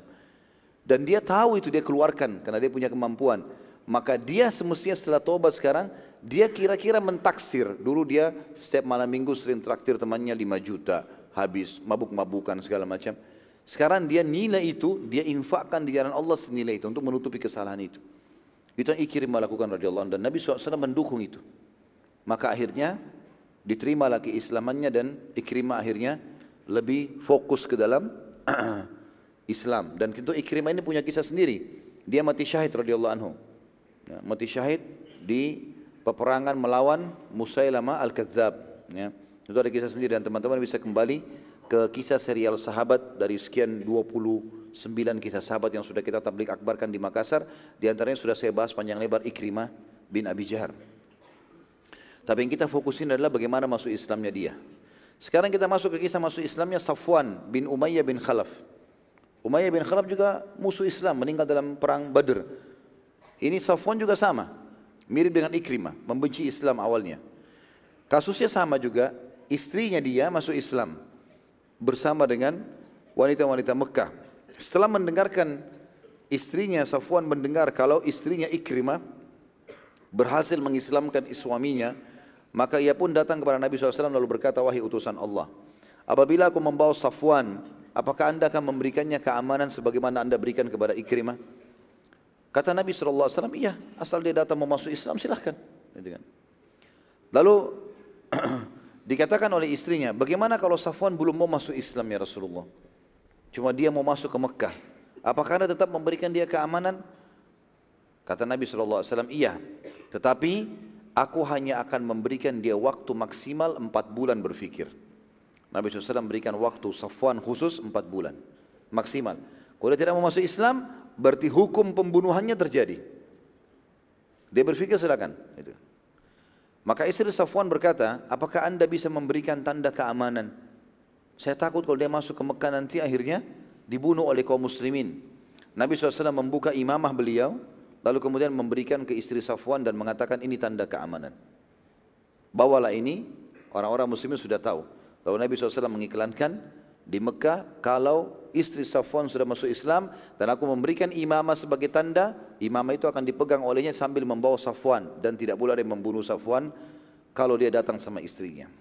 Dan dia tahu itu dia keluarkan karena dia punya kemampuan. Maka dia semestinya setelah tobat sekarang, dia kira-kira mentaksir. Dulu dia setiap malam minggu sering traktir temannya 5 juta, habis mabuk-mabukan segala macam. Sekarang dia nilai itu, dia infakkan di jalan Allah senilai itu untuk menutupi kesalahan itu. Itu yang Ikrim melakukan radhiyallahu dan Nabi SAW mendukung itu. Maka akhirnya diterima lagi Islamannya dan Ikrimah akhirnya lebih fokus ke dalam Islam. Dan tentu Ikrimah ini punya kisah sendiri. Dia mati syahid radhiyallahu anhu. Ya, mati syahid di peperangan melawan Musailama Al-Kadzab. Ya. Itu ada kisah sendiri dan teman-teman bisa kembali ke kisah serial sahabat dari sekian 29 kisah sahabat yang sudah kita tablik akbarkan di Makassar. Di antaranya sudah saya bahas panjang lebar Ikrimah bin Abi Jahar. Tapi yang kita fokusin adalah bagaimana masuk Islamnya dia. Sekarang kita masuk ke kisah masuk Islamnya Safwan bin Umayyah bin Khalaf. Umayyah bin Khalaf juga musuh Islam, meninggal dalam perang Badr. Ini Safwan juga sama. Mirip dengan Ikrimah, membenci Islam awalnya. Kasusnya sama juga, istrinya dia masuk Islam bersama dengan wanita-wanita Mekah. Setelah mendengarkan istrinya Safwan mendengar kalau istrinya Ikrimah berhasil mengislamkan suaminya, maka ia pun datang kepada Nabi SAW lalu berkata, wahai utusan Allah, apabila aku membawa Safwan, apakah anda akan memberikannya keamanan sebagaimana anda berikan kepada Ikrimah? Kata Nabi SAW, iya asal dia datang mau masuk Islam silahkan. Lalu dikatakan oleh istrinya, bagaimana kalau Safwan belum mau masuk Islam ya Rasulullah? Cuma dia mau masuk ke Mekah. Apakah anda tetap memberikan dia keamanan? Kata Nabi SAW, iya. Tetapi aku hanya akan memberikan dia waktu maksimal empat bulan berfikir. Nabi SAW memberikan waktu Safwan khusus empat bulan. Maksimal. Kalau dia tidak mau masuk Islam, berarti hukum pembunuhannya terjadi. Dia berpikir silakan. Itu. Maka istri Safwan berkata, apakah anda bisa memberikan tanda keamanan? Saya takut kalau dia masuk ke Mekah nanti akhirnya dibunuh oleh kaum muslimin. Nabi SAW membuka imamah beliau, lalu kemudian memberikan ke istri Safwan dan mengatakan ini tanda keamanan. Bawalah ini, orang-orang muslimin sudah tahu. Lalu Nabi SAW mengiklankan di Mekah kalau istri Safwan sudah masuk Islam dan aku memberikan imamah sebagai tanda, imamah itu akan dipegang olehnya sambil membawa Safwan dan tidak boleh ada yang membunuh Safwan kalau dia datang sama istrinya.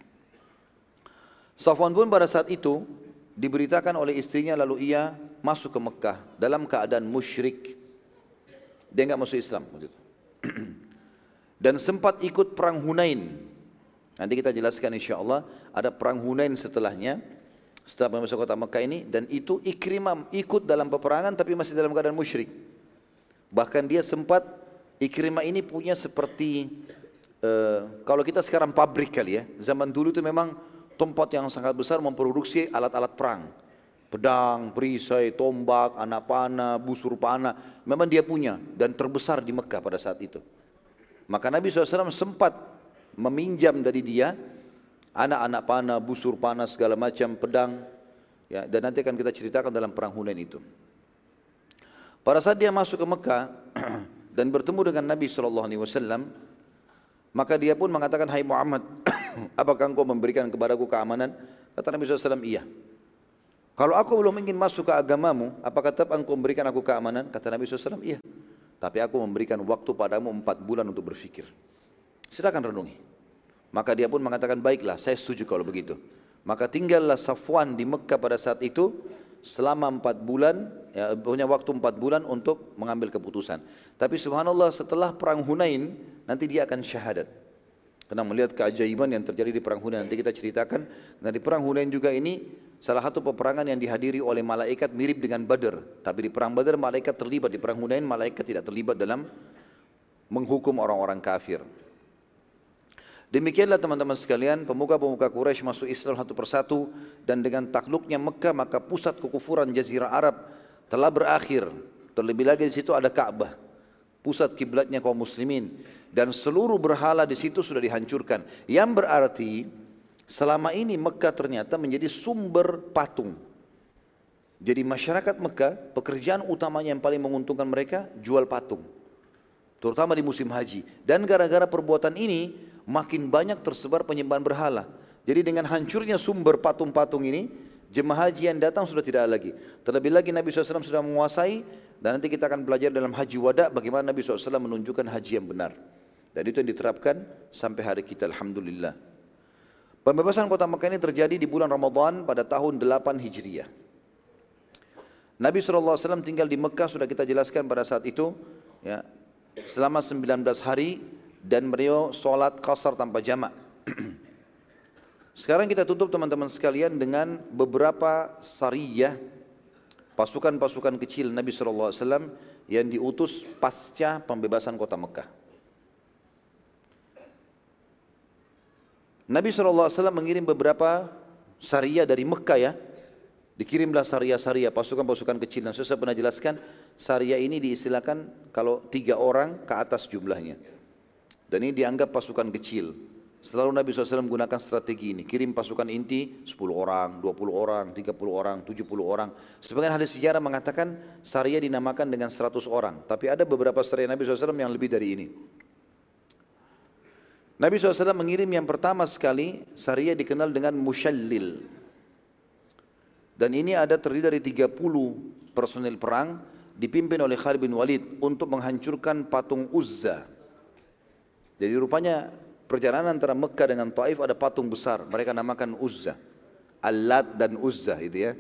Safwan pun pada saat itu diberitakan oleh istrinya lalu ia masuk ke Mekah dalam keadaan musyrik. Dia enggak masuk Islam Dan sempat ikut perang Hunain. Nanti kita jelaskan insya Allah ada perang Hunain setelahnya setelah masuk kota Mekah ini dan itu Ikrimah ikut dalam peperangan tapi masih dalam keadaan musyrik. Bahkan dia sempat Ikrimah ini punya seperti uh, kalau kita sekarang pabrik kali ya. Zaman dulu itu memang tempat yang sangat besar memproduksi alat-alat perang. Pedang, perisai, tombak, anak panah, busur panah. Memang dia punya dan terbesar di Mekah pada saat itu. Maka Nabi SAW sempat meminjam dari dia anak-anak panah, busur panah segala macam, pedang. Ya, dan nanti akan kita ceritakan dalam perang Hunain itu. Pada saat dia masuk ke Mekah dan bertemu dengan Nabi SAW, maka dia pun mengatakan, Hai Muhammad, apakah engkau memberikan kepadaku keamanan? Kata Nabi SAW, iya. Kalau aku belum ingin masuk ke agamamu, apakah tetap engkau memberikan aku keamanan? Kata Nabi SAW, iya. Tapi aku memberikan waktu padamu empat bulan untuk berfikir. Silakan renungi. Maka dia pun mengatakan baiklah saya setuju kalau begitu. Maka tinggallah Safwan di Mekah pada saat itu selama empat bulan, ya, punya waktu empat bulan untuk mengambil keputusan. Tapi subhanallah setelah perang Hunain nanti dia akan syahadat. Karena melihat keajaiban yang terjadi di perang Hunain nanti kita ceritakan. Dan di perang Hunain juga ini salah satu peperangan yang dihadiri oleh malaikat mirip dengan Badr. Tapi di perang Badr malaikat terlibat, di perang Hunain malaikat tidak terlibat dalam menghukum orang-orang kafir. Demikianlah teman-teman sekalian, pemuka-pemuka Quraisy masuk Islam satu persatu dan dengan takluknya Mekah maka pusat kekufuran Jazirah Arab telah berakhir. Terlebih lagi di situ ada Ka'bah, pusat kiblatnya kaum muslimin dan seluruh berhala di situ sudah dihancurkan. Yang berarti Selama ini Mekah ternyata menjadi sumber patung. Jadi masyarakat Mekah, pekerjaan utamanya yang paling menguntungkan mereka, jual patung. Terutama di musim haji. Dan gara-gara perbuatan ini, makin banyak tersebar penyembahan berhala. Jadi dengan hancurnya sumber patung-patung ini, jemaah haji yang datang sudah tidak ada lagi. Terlebih lagi Nabi SAW sudah menguasai, dan nanti kita akan belajar dalam haji wada bagaimana Nabi SAW menunjukkan haji yang benar. Dan itu yang diterapkan sampai hari kita, Alhamdulillah. Pembebasan kota Mekah ini terjadi di bulan Ramadan pada tahun 8 Hijriah. Nabi SAW tinggal di Mekah sudah kita jelaskan pada saat itu ya, selama 19 hari dan beliau sholat kasar tanpa jamak. Sekarang kita tutup teman-teman sekalian dengan beberapa sariyah pasukan-pasukan kecil Nabi SAW yang diutus pasca pembebasan kota Mekah. Nabi SAW mengirim beberapa syariah dari Mekah ya. Dikirimlah syariah-syariah, pasukan-pasukan kecil. Dan saya pernah jelaskan, syariah ini diistilahkan kalau tiga orang ke atas jumlahnya. Dan ini dianggap pasukan kecil. Selalu Nabi SAW menggunakan strategi ini. Kirim pasukan inti 10 orang, 20 orang, 30 orang, 70 orang. Sebagian hadis sejarah mengatakan syariah dinamakan dengan 100 orang. Tapi ada beberapa syariah Nabi SAW yang lebih dari ini. Nabi SAW mengirim yang pertama sekali Syariah dikenal dengan Mushallil dan ini ada terdiri dari 30 personil perang dipimpin oleh Khalid bin Walid untuk menghancurkan patung Uzza jadi rupanya perjalanan antara Mekah dengan Taif ada patung besar. Mereka namakan Uzza. Alat dan Uzza itu ya.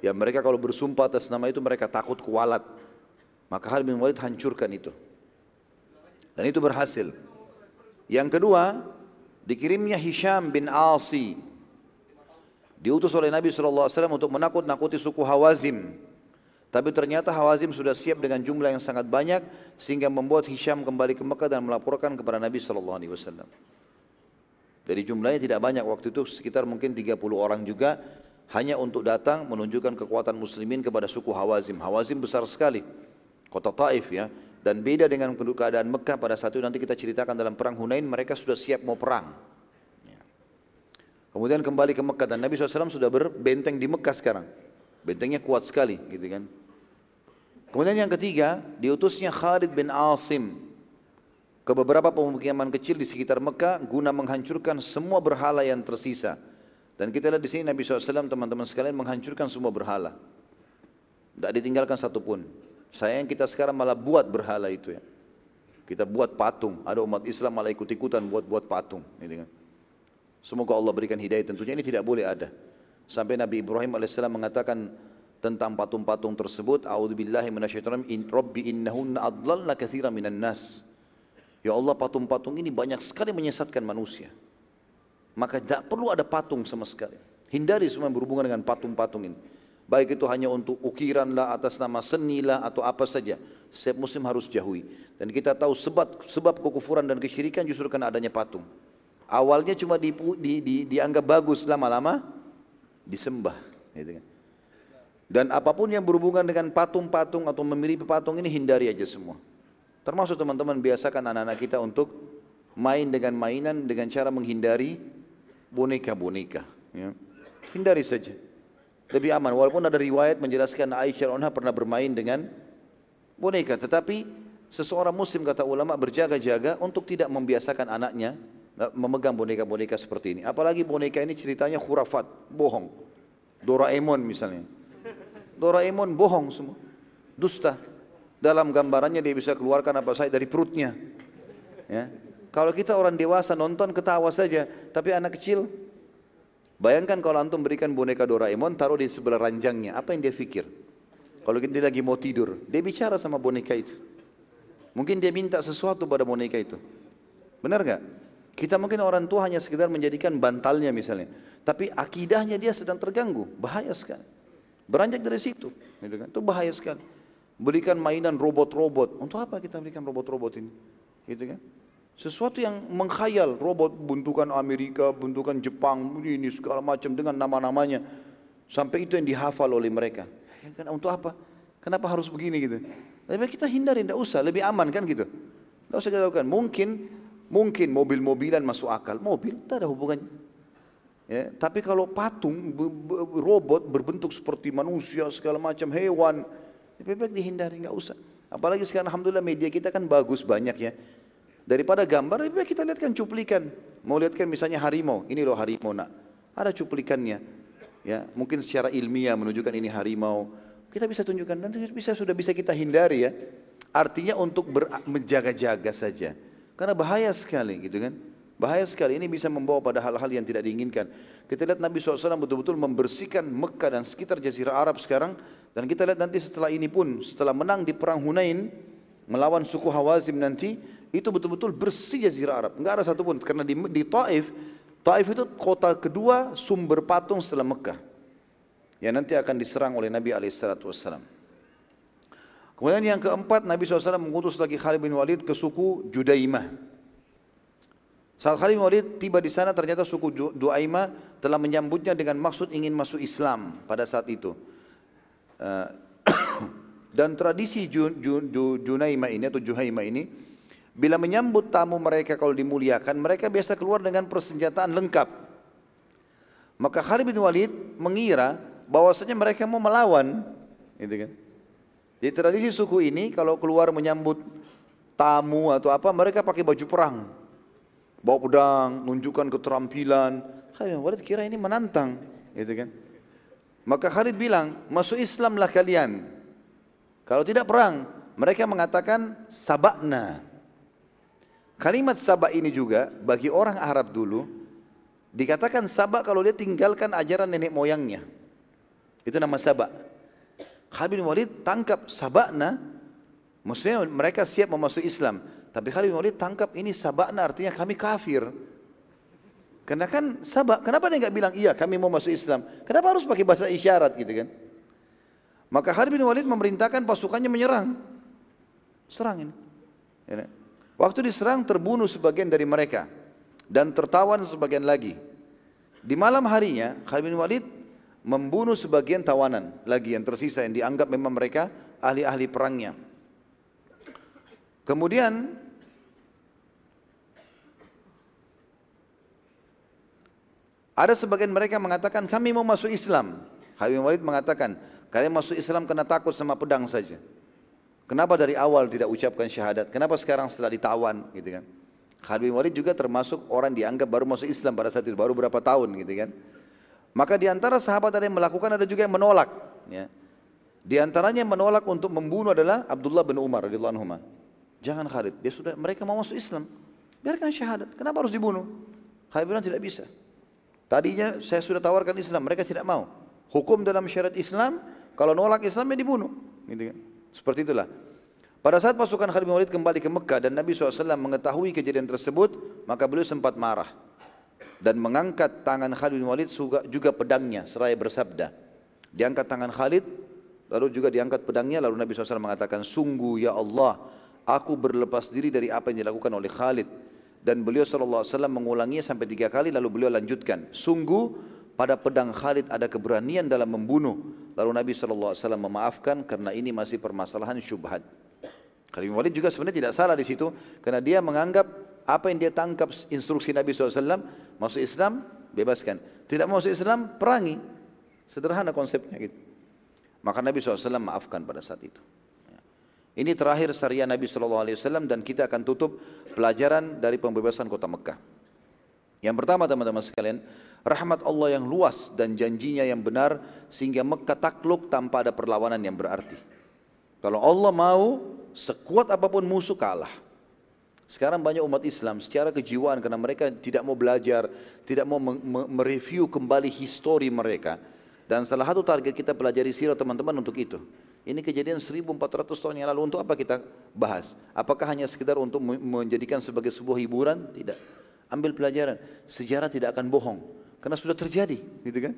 Ya mereka kalau bersumpah atas nama itu mereka takut kualat. Maka Khalid bin Walid hancurkan itu. Dan itu berhasil. Yang kedua, dikirimnya Hisham bin Asi. Diutus oleh Nabi SAW untuk menakut-nakuti suku Hawazim. Tapi ternyata Hawazim sudah siap dengan jumlah yang sangat banyak sehingga membuat Hisham kembali ke Mekah dan melaporkan kepada Nabi SAW. Jadi jumlahnya tidak banyak waktu itu sekitar mungkin 30 orang juga hanya untuk datang menunjukkan kekuatan muslimin kepada suku Hawazim. Hawazim besar sekali. Kota Taif ya. Dan beda dengan keadaan Mekah pada saat itu nanti kita ceritakan dalam perang Hunain mereka sudah siap mau perang. Ya. Kemudian kembali ke Mekah dan Nabi SAW sudah berbenteng di Mekah sekarang. Bentengnya kuat sekali gitu kan. Kemudian yang ketiga diutusnya Khalid bin Asim ke beberapa pemukiman kecil di sekitar Mekah guna menghancurkan semua berhala yang tersisa. Dan kita lihat di sini Nabi SAW teman-teman sekalian menghancurkan semua berhala. Tidak ditinggalkan satupun. Sayang kita sekarang malah buat berhala itu ya. Kita buat patung. Ada umat Islam malah ikut-ikutan buat-buat patung. Gitu kan. Semoga Allah berikan hidayah. Tentunya ini tidak boleh ada. Sampai Nabi Ibrahim AS mengatakan tentang patung-patung tersebut. A'udzubillahi minasyaitonir in rabbi innahunna adlalna katsiran minan nas. Ya Allah patung-patung ini banyak sekali menyesatkan manusia. Maka tidak perlu ada patung sama sekali. Hindari semua yang berhubungan dengan patung-patung ini. Baik itu hanya untuk ukiran lah, atas nama seni lah, atau apa saja. Setiap muslim harus jauhi. Dan kita tahu sebab sebab kekufuran dan kesyirikan justru karena adanya patung. Awalnya cuma di, di, di, dianggap bagus, lama-lama disembah. Gitu kan. Dan apa pun yang berhubungan dengan patung-patung atau memilih patung ini hindari aja semua. Termasuk teman-teman biasakan anak-anak kita untuk main dengan mainan dengan cara menghindari boneka-boneka. Ya. Hindari saja lebih aman. Walaupun ada riwayat menjelaskan Aisyah Onha pernah bermain dengan boneka. Tetapi seseorang muslim kata ulama berjaga-jaga untuk tidak membiasakan anaknya memegang boneka-boneka seperti ini. Apalagi boneka ini ceritanya khurafat, bohong. Doraemon misalnya. Doraemon bohong semua. Dusta. Dalam gambarannya dia bisa keluarkan apa saja dari perutnya. Ya. Kalau kita orang dewasa nonton ketawa saja, tapi anak kecil Bayangkan kalau antum berikan boneka Doraemon taruh di sebelah ranjangnya, apa yang dia pikir? Kalau dia lagi mau tidur, dia bicara sama boneka itu. Mungkin dia minta sesuatu pada boneka itu. Benar nggak? Kita mungkin orang tua hanya sekedar menjadikan bantalnya misalnya, tapi akidahnya dia sedang terganggu, bahaya sekali. Beranjak dari situ, gitu kan? Itu bahaya sekali. Berikan mainan robot-robot, untuk apa kita berikan robot-robot ini? Gitu kan? Sesuatu yang mengkhayal, robot bentukan Amerika, bentukan Jepang, ini segala macam dengan nama-namanya. Sampai itu yang dihafal oleh mereka. Ya untuk apa? Kenapa harus begini gitu? Lebih kita hindari, tidak usah, lebih aman kan gitu. Tidak usah kita lakukan. Mungkin, mungkin mobil-mobilan masuk akal. Mobil, tidak ada hubungannya. Ya, tapi kalau patung robot berbentuk seperti manusia segala macam hewan, lebih baik dihindari nggak usah. Apalagi sekarang alhamdulillah media kita kan bagus banyak ya. Daripada gambar lebih baik kita lihatkan cuplikan. Mau lihatkan misalnya harimau, ini loh harimau nak. Ada cuplikannya. Ya, mungkin secara ilmiah menunjukkan ini harimau. Kita bisa tunjukkan dan bisa sudah bisa kita hindari ya. Artinya untuk menjaga-jaga saja. Karena bahaya sekali gitu kan. Bahaya sekali ini bisa membawa pada hal-hal yang tidak diinginkan. Kita lihat Nabi SAW betul-betul membersihkan Mekah dan sekitar Jazirah Arab sekarang. Dan kita lihat nanti setelah ini pun, setelah menang di perang Hunain, melawan suku Hawazim nanti, itu betul-betul bersih Jazirah Arab. Enggak ada satupun, karena di, di Taif, Taif itu kota kedua sumber patung setelah Mekah. Yang nanti akan diserang oleh Nabi SAW. Kemudian yang keempat, Nabi SAW mengutus lagi Khalid bin Walid ke suku Judaimah. Saat Khalid bin Walid tiba di sana ternyata suku Duaima telah menyambutnya dengan maksud ingin masuk Islam pada saat itu. Eh, dan tradisi Junaima ini atau Juhaima ini bila menyambut tamu mereka kalau dimuliakan mereka biasa keluar dengan persenjataan lengkap. Maka Khalid bin Walid mengira bahwasanya mereka mau melawan, gitu kan? Di tradisi suku ini kalau keluar menyambut tamu atau apa mereka pakai baju perang bawa pedang, nunjukkan keterampilan. Khalid bin Walid kira ini menantang, gitu kan? Maka Khalid bilang, masuk Islamlah kalian. Kalau tidak perang, mereka mengatakan sabakna. Kalimat sabak ini juga bagi orang Arab dulu dikatakan sabak kalau dia tinggalkan ajaran nenek moyangnya. Itu nama sabak. Khalid bin Walid tangkap sabakna, maksudnya mereka siap memasuki Islam. Tapi Khalid bin Walid tangkap ini sabakna artinya kami kafir. Karena kan sabak, kenapa dia nggak bilang iya kami mau masuk Islam? Kenapa harus pakai bahasa isyarat gitu kan? Maka Khalid bin Walid memerintahkan pasukannya menyerang. Serang ini. Ya, Waktu diserang terbunuh sebagian dari mereka dan tertawan sebagian lagi. Di malam harinya Khalid bin Walid membunuh sebagian tawanan lagi yang tersisa yang dianggap memang mereka ahli-ahli perangnya. Kemudian Ada sebagian mereka mengatakan kami mau masuk Islam. Bin Walid mengatakan kalian masuk Islam karena takut sama pedang saja. Kenapa dari awal tidak ucapkan syahadat? Kenapa sekarang setelah ditawan gitu kan? Walid juga termasuk orang dianggap baru masuk Islam pada saat itu, baru berapa tahun gitu kan. Maka di antara sahabat ada yang melakukan, ada juga yang menolak. Ya. Di antaranya yang menolak untuk membunuh adalah Abdullah bin Umar radhiyallahu anhu. Jangan Khalid, dia sudah mereka mau masuk Islam. Biarkan syahadat. Kenapa harus dibunuh? Khalid bilang tidak bisa. Tadinya saya sudah tawarkan Islam, mereka tidak mau. Hukum dalam syariat Islam, kalau nolak Islam ya dibunuh. Gitu kan? Seperti itulah. Pada saat pasukan Khalid bin Walid kembali ke Mekah dan Nabi SAW mengetahui kejadian tersebut, maka beliau sempat marah. Dan mengangkat tangan Khalid bin Walid juga pedangnya, seraya bersabda. Diangkat tangan Khalid, lalu juga diangkat pedangnya, lalu Nabi SAW mengatakan, Sungguh ya Allah, aku berlepas diri dari apa yang dilakukan oleh Khalid. Dan beliau SAW mengulanginya sampai tiga kali lalu beliau lanjutkan sungguh pada pedang Khalid ada keberanian dalam membunuh. Lalu Nabi SAW memaafkan karena ini masih permasalahan syubhat. Khalid bin Walid juga sebenarnya tidak salah di situ karena dia menganggap apa yang dia tangkap instruksi Nabi SAW masuk Islam bebaskan tidak masuk Islam perangi sederhana konsepnya gitu maka Nabi SAW maafkan pada saat itu ini terakhir syariah Nabi SAW dan kita akan tutup pelajaran dari pembebasan kota Mekah. Yang pertama teman-teman sekalian, rahmat Allah yang luas dan janjinya yang benar sehingga Mekah takluk tanpa ada perlawanan yang berarti. Kalau Allah mau, sekuat apa pun musuh kalah. Sekarang banyak umat Islam secara kejiwaan karena mereka tidak mau belajar, tidak mau mereview kembali histori mereka. Dan salah satu target kita pelajari sirah teman-teman untuk itu. Ini kejadian 1400 tahun yang lalu untuk apa kita bahas? Apakah hanya sekedar untuk menjadikan sebagai sebuah hiburan? Tidak. Ambil pelajaran. Sejarah tidak akan bohong. Karena sudah terjadi. Gitu kan?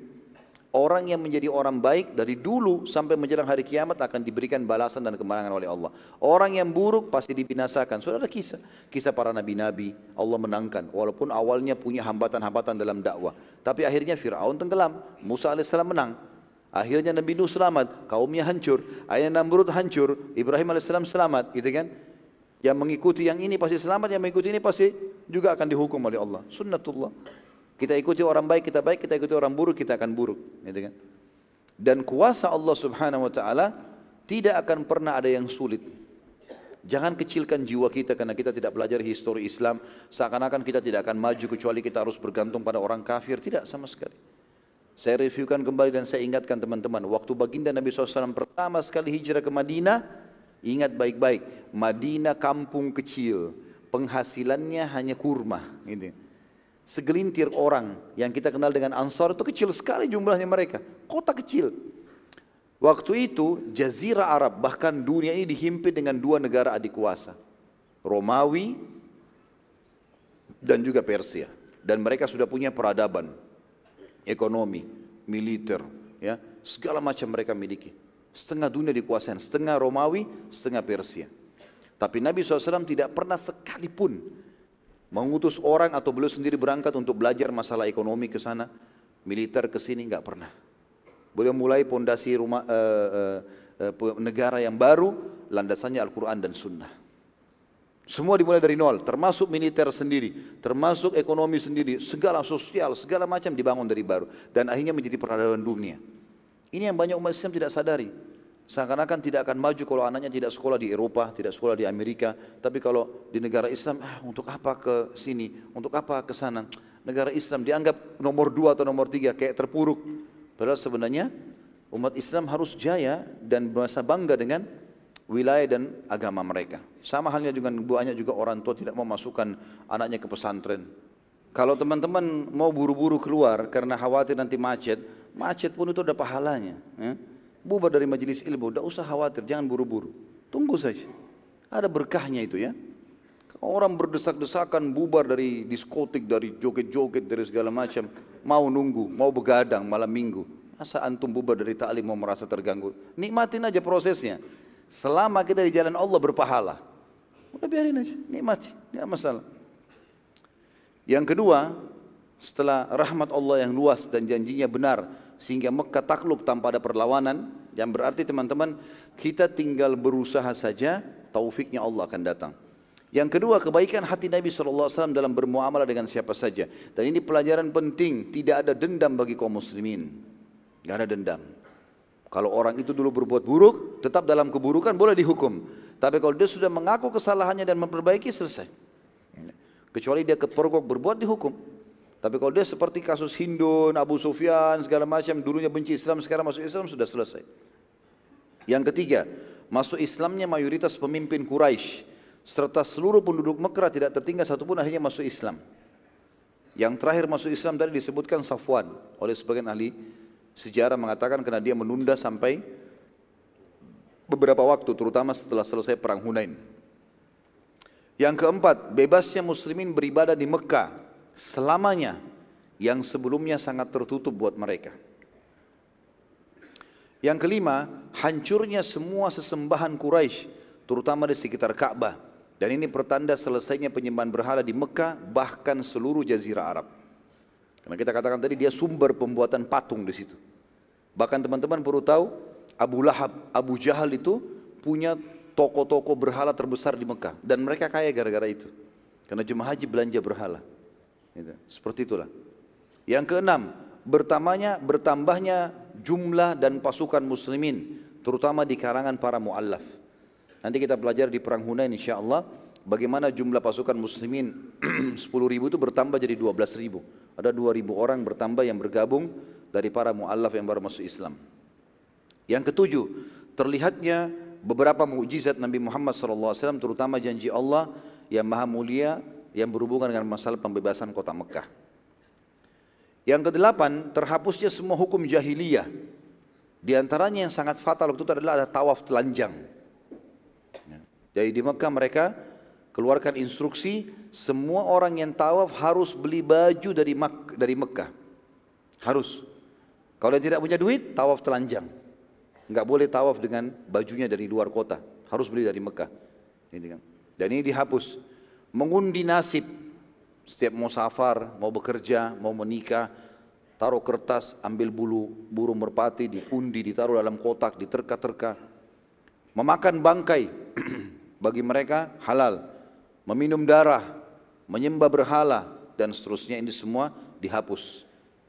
Orang yang menjadi orang baik dari dulu sampai menjelang hari kiamat akan diberikan balasan dan kemenangan oleh Allah. Orang yang buruk pasti dibinasakan. Sudah ada kisah. Kisah para nabi-nabi. Allah menangkan. Walaupun awalnya punya hambatan-hambatan dalam dakwah. Tapi akhirnya Fir'aun tenggelam. Musa AS menang. Akhirnya Nabi Nuh selamat, kaumnya hancur. Ayah Namrud hancur, Ibrahim AS selamat, gitu kan? Yang mengikuti yang ini pasti selamat, yang mengikuti ini pasti juga akan dihukum oleh Allah. Sunnatullah. Kita ikuti orang baik, kita baik, kita ikuti orang buruk, kita akan buruk. Gitu kan? Dan kuasa Allah subhanahu wa ta'ala tidak akan pernah ada yang sulit. Jangan kecilkan jiwa kita karena kita tidak belajar histori Islam. Seakan-akan kita tidak akan maju kecuali kita harus bergantung pada orang kafir. Tidak sama sekali. Saya reviewkan kembali dan saya ingatkan teman-teman. Waktu baginda Nabi SAW pertama sekali hijrah ke Madinah. Ingat baik-baik. Madinah kampung kecil. Penghasilannya hanya kurma. Gitu. Segelintir orang yang kita kenal dengan Ansar itu kecil sekali jumlahnya mereka. Kota kecil. Waktu itu jazirah Arab bahkan dunia ini dihimpit dengan dua negara adik kuasa. Romawi dan juga Persia. Dan mereka sudah punya peradaban, ekonomi, militer, ya segala macam mereka miliki. Setengah dunia dikuasai, setengah Romawi, setengah Persia. Tapi Nabi SAW tidak pernah sekalipun mengutus orang atau beliau sendiri berangkat untuk belajar masalah ekonomi ke sana, militer ke sini, nggak pernah. Beliau mulai pondasi rumah uh, uh, uh, negara yang baru, landasannya Al-Quran dan Sunnah. Semua dimulai dari nol, termasuk militer sendiri, termasuk ekonomi sendiri, segala sosial, segala macam dibangun dari baru. Dan akhirnya menjadi peradaban dunia. Ini yang banyak umat Islam tidak sadari. Seakan-akan tidak akan maju kalau anaknya tidak sekolah di Eropa, tidak sekolah di Amerika. Tapi kalau di negara Islam, ah, untuk apa ke sini, untuk apa ke sana. Negara Islam dianggap nomor dua atau nomor tiga, kayak terpuruk. Padahal sebenarnya umat Islam harus jaya dan merasa bangga dengan wilayah dan agama mereka. Sama halnya dengan banyak juga orang tua tidak mau masukkan anaknya ke pesantren. Kalau teman-teman mau buru-buru keluar karena khawatir nanti macet, macet pun itu ada pahalanya. Ya. Bubar dari majelis ilmu, tidak usah khawatir, jangan buru-buru. Tunggu saja. Ada berkahnya itu ya. Orang berdesak-desakan bubar dari diskotik, dari joget-joget, dari segala macam mau nunggu, mau begadang malam minggu. Masa antum bubar dari ta'lim mau merasa terganggu? Nikmatin aja prosesnya. Selama kita di jalan Allah berpahala. Udah biarin aja, nikmati, tidak masalah. Yang kedua, setelah rahmat Allah yang luas dan janjinya benar, sehingga Mekah takluk tanpa ada perlawanan, yang berarti teman-teman, kita tinggal berusaha saja, taufiknya Allah akan datang. Yang kedua kebaikan hati Nabi SAW dalam bermuamalah dengan siapa saja. Dan ini pelajaran penting, tidak ada dendam bagi kaum muslimin. Tidak ada dendam. Kalau orang itu dulu berbuat buruk, tetap dalam keburukan boleh dihukum. Tapi kalau dia sudah mengaku kesalahannya dan memperbaiki, selesai. Kecuali dia kepergok berbuat, dihukum. Tapi kalau dia seperti kasus Hindun, Abu Sufyan, segala macam, dulunya benci Islam, sekarang masuk Islam, sudah selesai. Yang ketiga, masuk Islamnya mayoritas pemimpin Quraisy serta seluruh penduduk Mekah tidak tertinggal satupun akhirnya masuk Islam. Yang terakhir masuk Islam tadi disebutkan Safwan oleh sebagian ahli sejarah mengatakan karena dia menunda sampai beberapa waktu terutama setelah selesai perang Hunain. Yang keempat, bebasnya muslimin beribadah di Mekah selamanya yang sebelumnya sangat tertutup buat mereka. Yang kelima, hancurnya semua sesembahan Quraisy terutama di sekitar Ka'bah dan ini pertanda selesainya penyembahan berhala di Mekah bahkan seluruh jazirah Arab. Karena kita katakan tadi dia sumber pembuatan patung di situ. Bahkan teman-teman perlu tahu Abu Lahab, Abu Jahal itu punya toko-toko berhala terbesar di Mekah dan mereka kaya gara-gara itu. Karena jemaah haji belanja berhala. Gitu. Seperti itulah. Yang keenam, bertambahnya bertambahnya jumlah dan pasukan muslimin terutama di karangan para muallaf. Nanti kita belajar di perang Hunain insya Allah bagaimana jumlah pasukan muslimin 10 ribu itu bertambah jadi 12 ribu. Ada 2 ribu orang bertambah yang bergabung dari para mu'allaf yang baru masuk Islam. Yang ketujuh, terlihatnya beberapa mukjizat Nabi Muhammad SAW terutama janji Allah yang maha mulia yang berhubungan dengan masalah pembebasan kota Mekah. Yang kedelapan, terhapusnya semua hukum jahiliyah. Di antaranya yang sangat fatal waktu itu adalah ada tawaf telanjang. Jadi di Mekah mereka keluarkan instruksi semua orang yang tawaf harus beli baju dari Mek dari Mekah. Harus. Kalau dia tidak punya duit, tawaf telanjang. Enggak boleh tawaf dengan bajunya dari luar kota. Harus beli dari Mekah. Kan. Dan ini dihapus. Mengundi nasib. Setiap mau safar, mau bekerja, mau menikah, taruh kertas, ambil bulu burung merpati, diundi, ditaruh dalam kotak, diterka-terka. Memakan bangkai, bagi mereka halal. Meminum darah, menyembah berhala dan seterusnya ini semua dihapus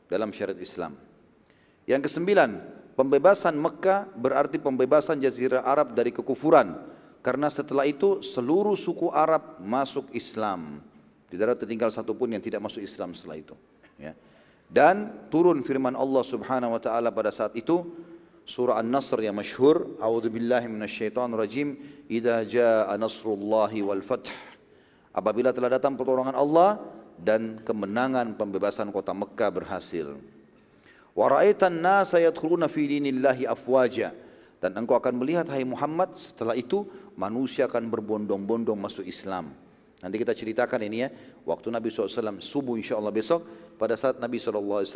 dalam syariat Islam. Yang kesembilan, pembebasan Mekah berarti pembebasan Jazirah Arab dari kekufuran. Karena setelah itu seluruh suku Arab masuk Islam. Tidak ada tertinggal satu pun yang tidak masuk Islam setelah itu. Ya. Dan turun firman Allah Subhanahu wa taala pada saat itu surah An-Nasr yang masyhur, A'udzubillahi minasyaitonirrajim, "Idza jaa nasrullahi wal fath." Apabila telah datang pertolongan Allah dan kemenangan pembebasan kota Mekah berhasil. Wa ra'aitan nasa yadkhuluna fi dinillahi afwaja. Dan engkau akan melihat hai Muhammad setelah itu manusia akan berbondong-bondong masuk Islam. Nanti kita ceritakan ini ya, waktu Nabi SAW subuh insya Allah besok, pada saat Nabi SAW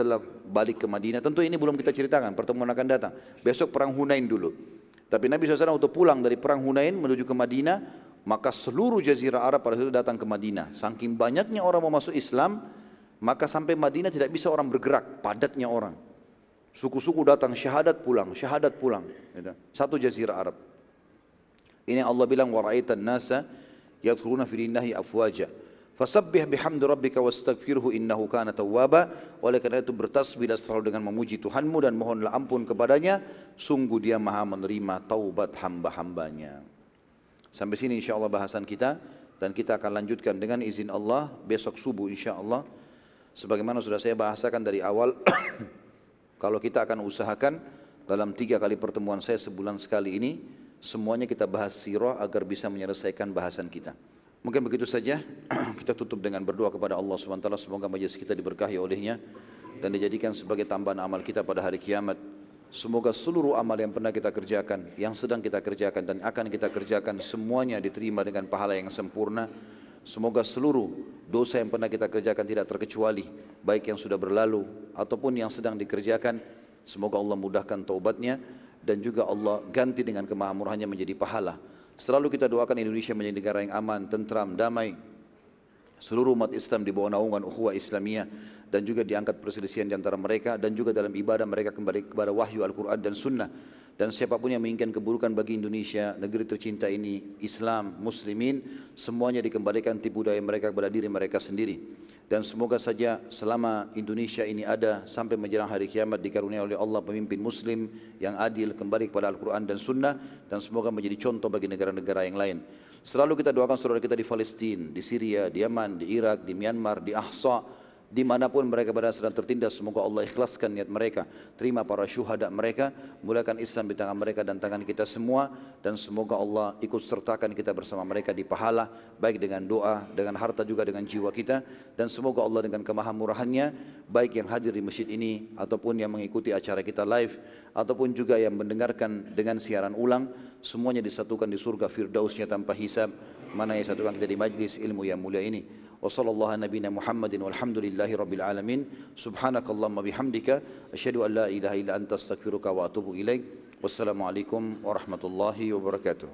balik ke Madinah, tentu ini belum kita ceritakan, pertemuan akan datang. Besok perang Hunain dulu. Tapi Nabi SAW waktu pulang dari perang Hunain menuju ke Madinah, maka seluruh jazirah Arab pada itu datang ke Madinah. Saking banyaknya orang mau masuk Islam, maka sampai Madinah tidak bisa orang bergerak, padatnya orang. Suku-suku datang syahadat pulang, syahadat pulang. Gitu. Satu jazirah Arab. Ini Allah bilang waraitan nasa yadkhuluna fi dinillahi afwaja. Fasabbih bihamdi rabbika wastaghfirhu innahu kana tawwaba. Oleh karena itu bertasbihlah selalu dengan memuji Tuhanmu dan mohonlah ampun kepadanya. Sungguh dia maha menerima taubat hamba-hambanya. Sampai sini insya Allah bahasan kita. Dan kita akan lanjutkan dengan izin Allah besok subuh insya Allah. Sebagaimana sudah saya bahasakan dari awal. kalau kita akan usahakan dalam tiga kali pertemuan saya sebulan sekali ini, semuanya kita bahas sirah agar bisa menyelesaikan bahasan kita. Mungkin begitu saja kita tutup dengan berdoa kepada Allah SWT semoga majlis kita diberkahi olehnya dan dijadikan sebagai tambahan amal kita pada hari kiamat Semoga seluruh amal yang pernah kita kerjakan, yang sedang kita kerjakan dan akan kita kerjakan semuanya diterima dengan pahala yang sempurna. Semoga seluruh dosa yang pernah kita kerjakan tidak terkecuali, baik yang sudah berlalu ataupun yang sedang dikerjakan. Semoga Allah mudahkan taubatnya dan juga Allah ganti dengan kemahamurahannya menjadi pahala. Selalu kita doakan Indonesia menjadi negara yang aman, tentram, damai. Seluruh umat Islam di bawah naungan ukhuwah Islamiyah dan juga diangkat perselisihan di antara mereka dan juga dalam ibadah mereka kembali kepada wahyu Al-Quran dan Sunnah dan siapapun yang menginginkan keburukan bagi Indonesia, negeri tercinta ini, Islam, Muslimin, semuanya dikembalikan tipu daya mereka kepada diri mereka sendiri. Dan semoga saja selama Indonesia ini ada sampai menjelang hari kiamat dikaruniai oleh Allah pemimpin Muslim yang adil kembali kepada Al-Quran dan Sunnah dan semoga menjadi contoh bagi negara-negara yang lain. Selalu kita doakan saudara kita di Palestina, di Syria, di Yaman, di Irak, di Myanmar, di Ahsa, di mana pun mereka berada sedang tertindas semoga Allah ikhlaskan niat mereka. Terima para syuhada mereka mulakan Islam di tangan mereka dan tangan kita semua. Dan semoga Allah ikut sertakan kita bersama mereka di pahala baik dengan doa dengan harta juga dengan jiwa kita. Dan semoga Allah dengan kemahamurahannya baik yang hadir di masjid ini ataupun yang mengikuti acara kita live ataupun juga yang mendengarkan dengan siaran ulang semuanya disatukan di surga firdausnya tanpa hisab. Mana yang satukan kita di majlis ilmu yang mulia ini وصلى الله نبينا محمد والحمد لله رب العالمين. سبحانك اللهم بحمدك أشهد أن لا إله إلا أنت أستغفرك وأتوب إليك. والسلام عليكم ورحمة الله وبركاته.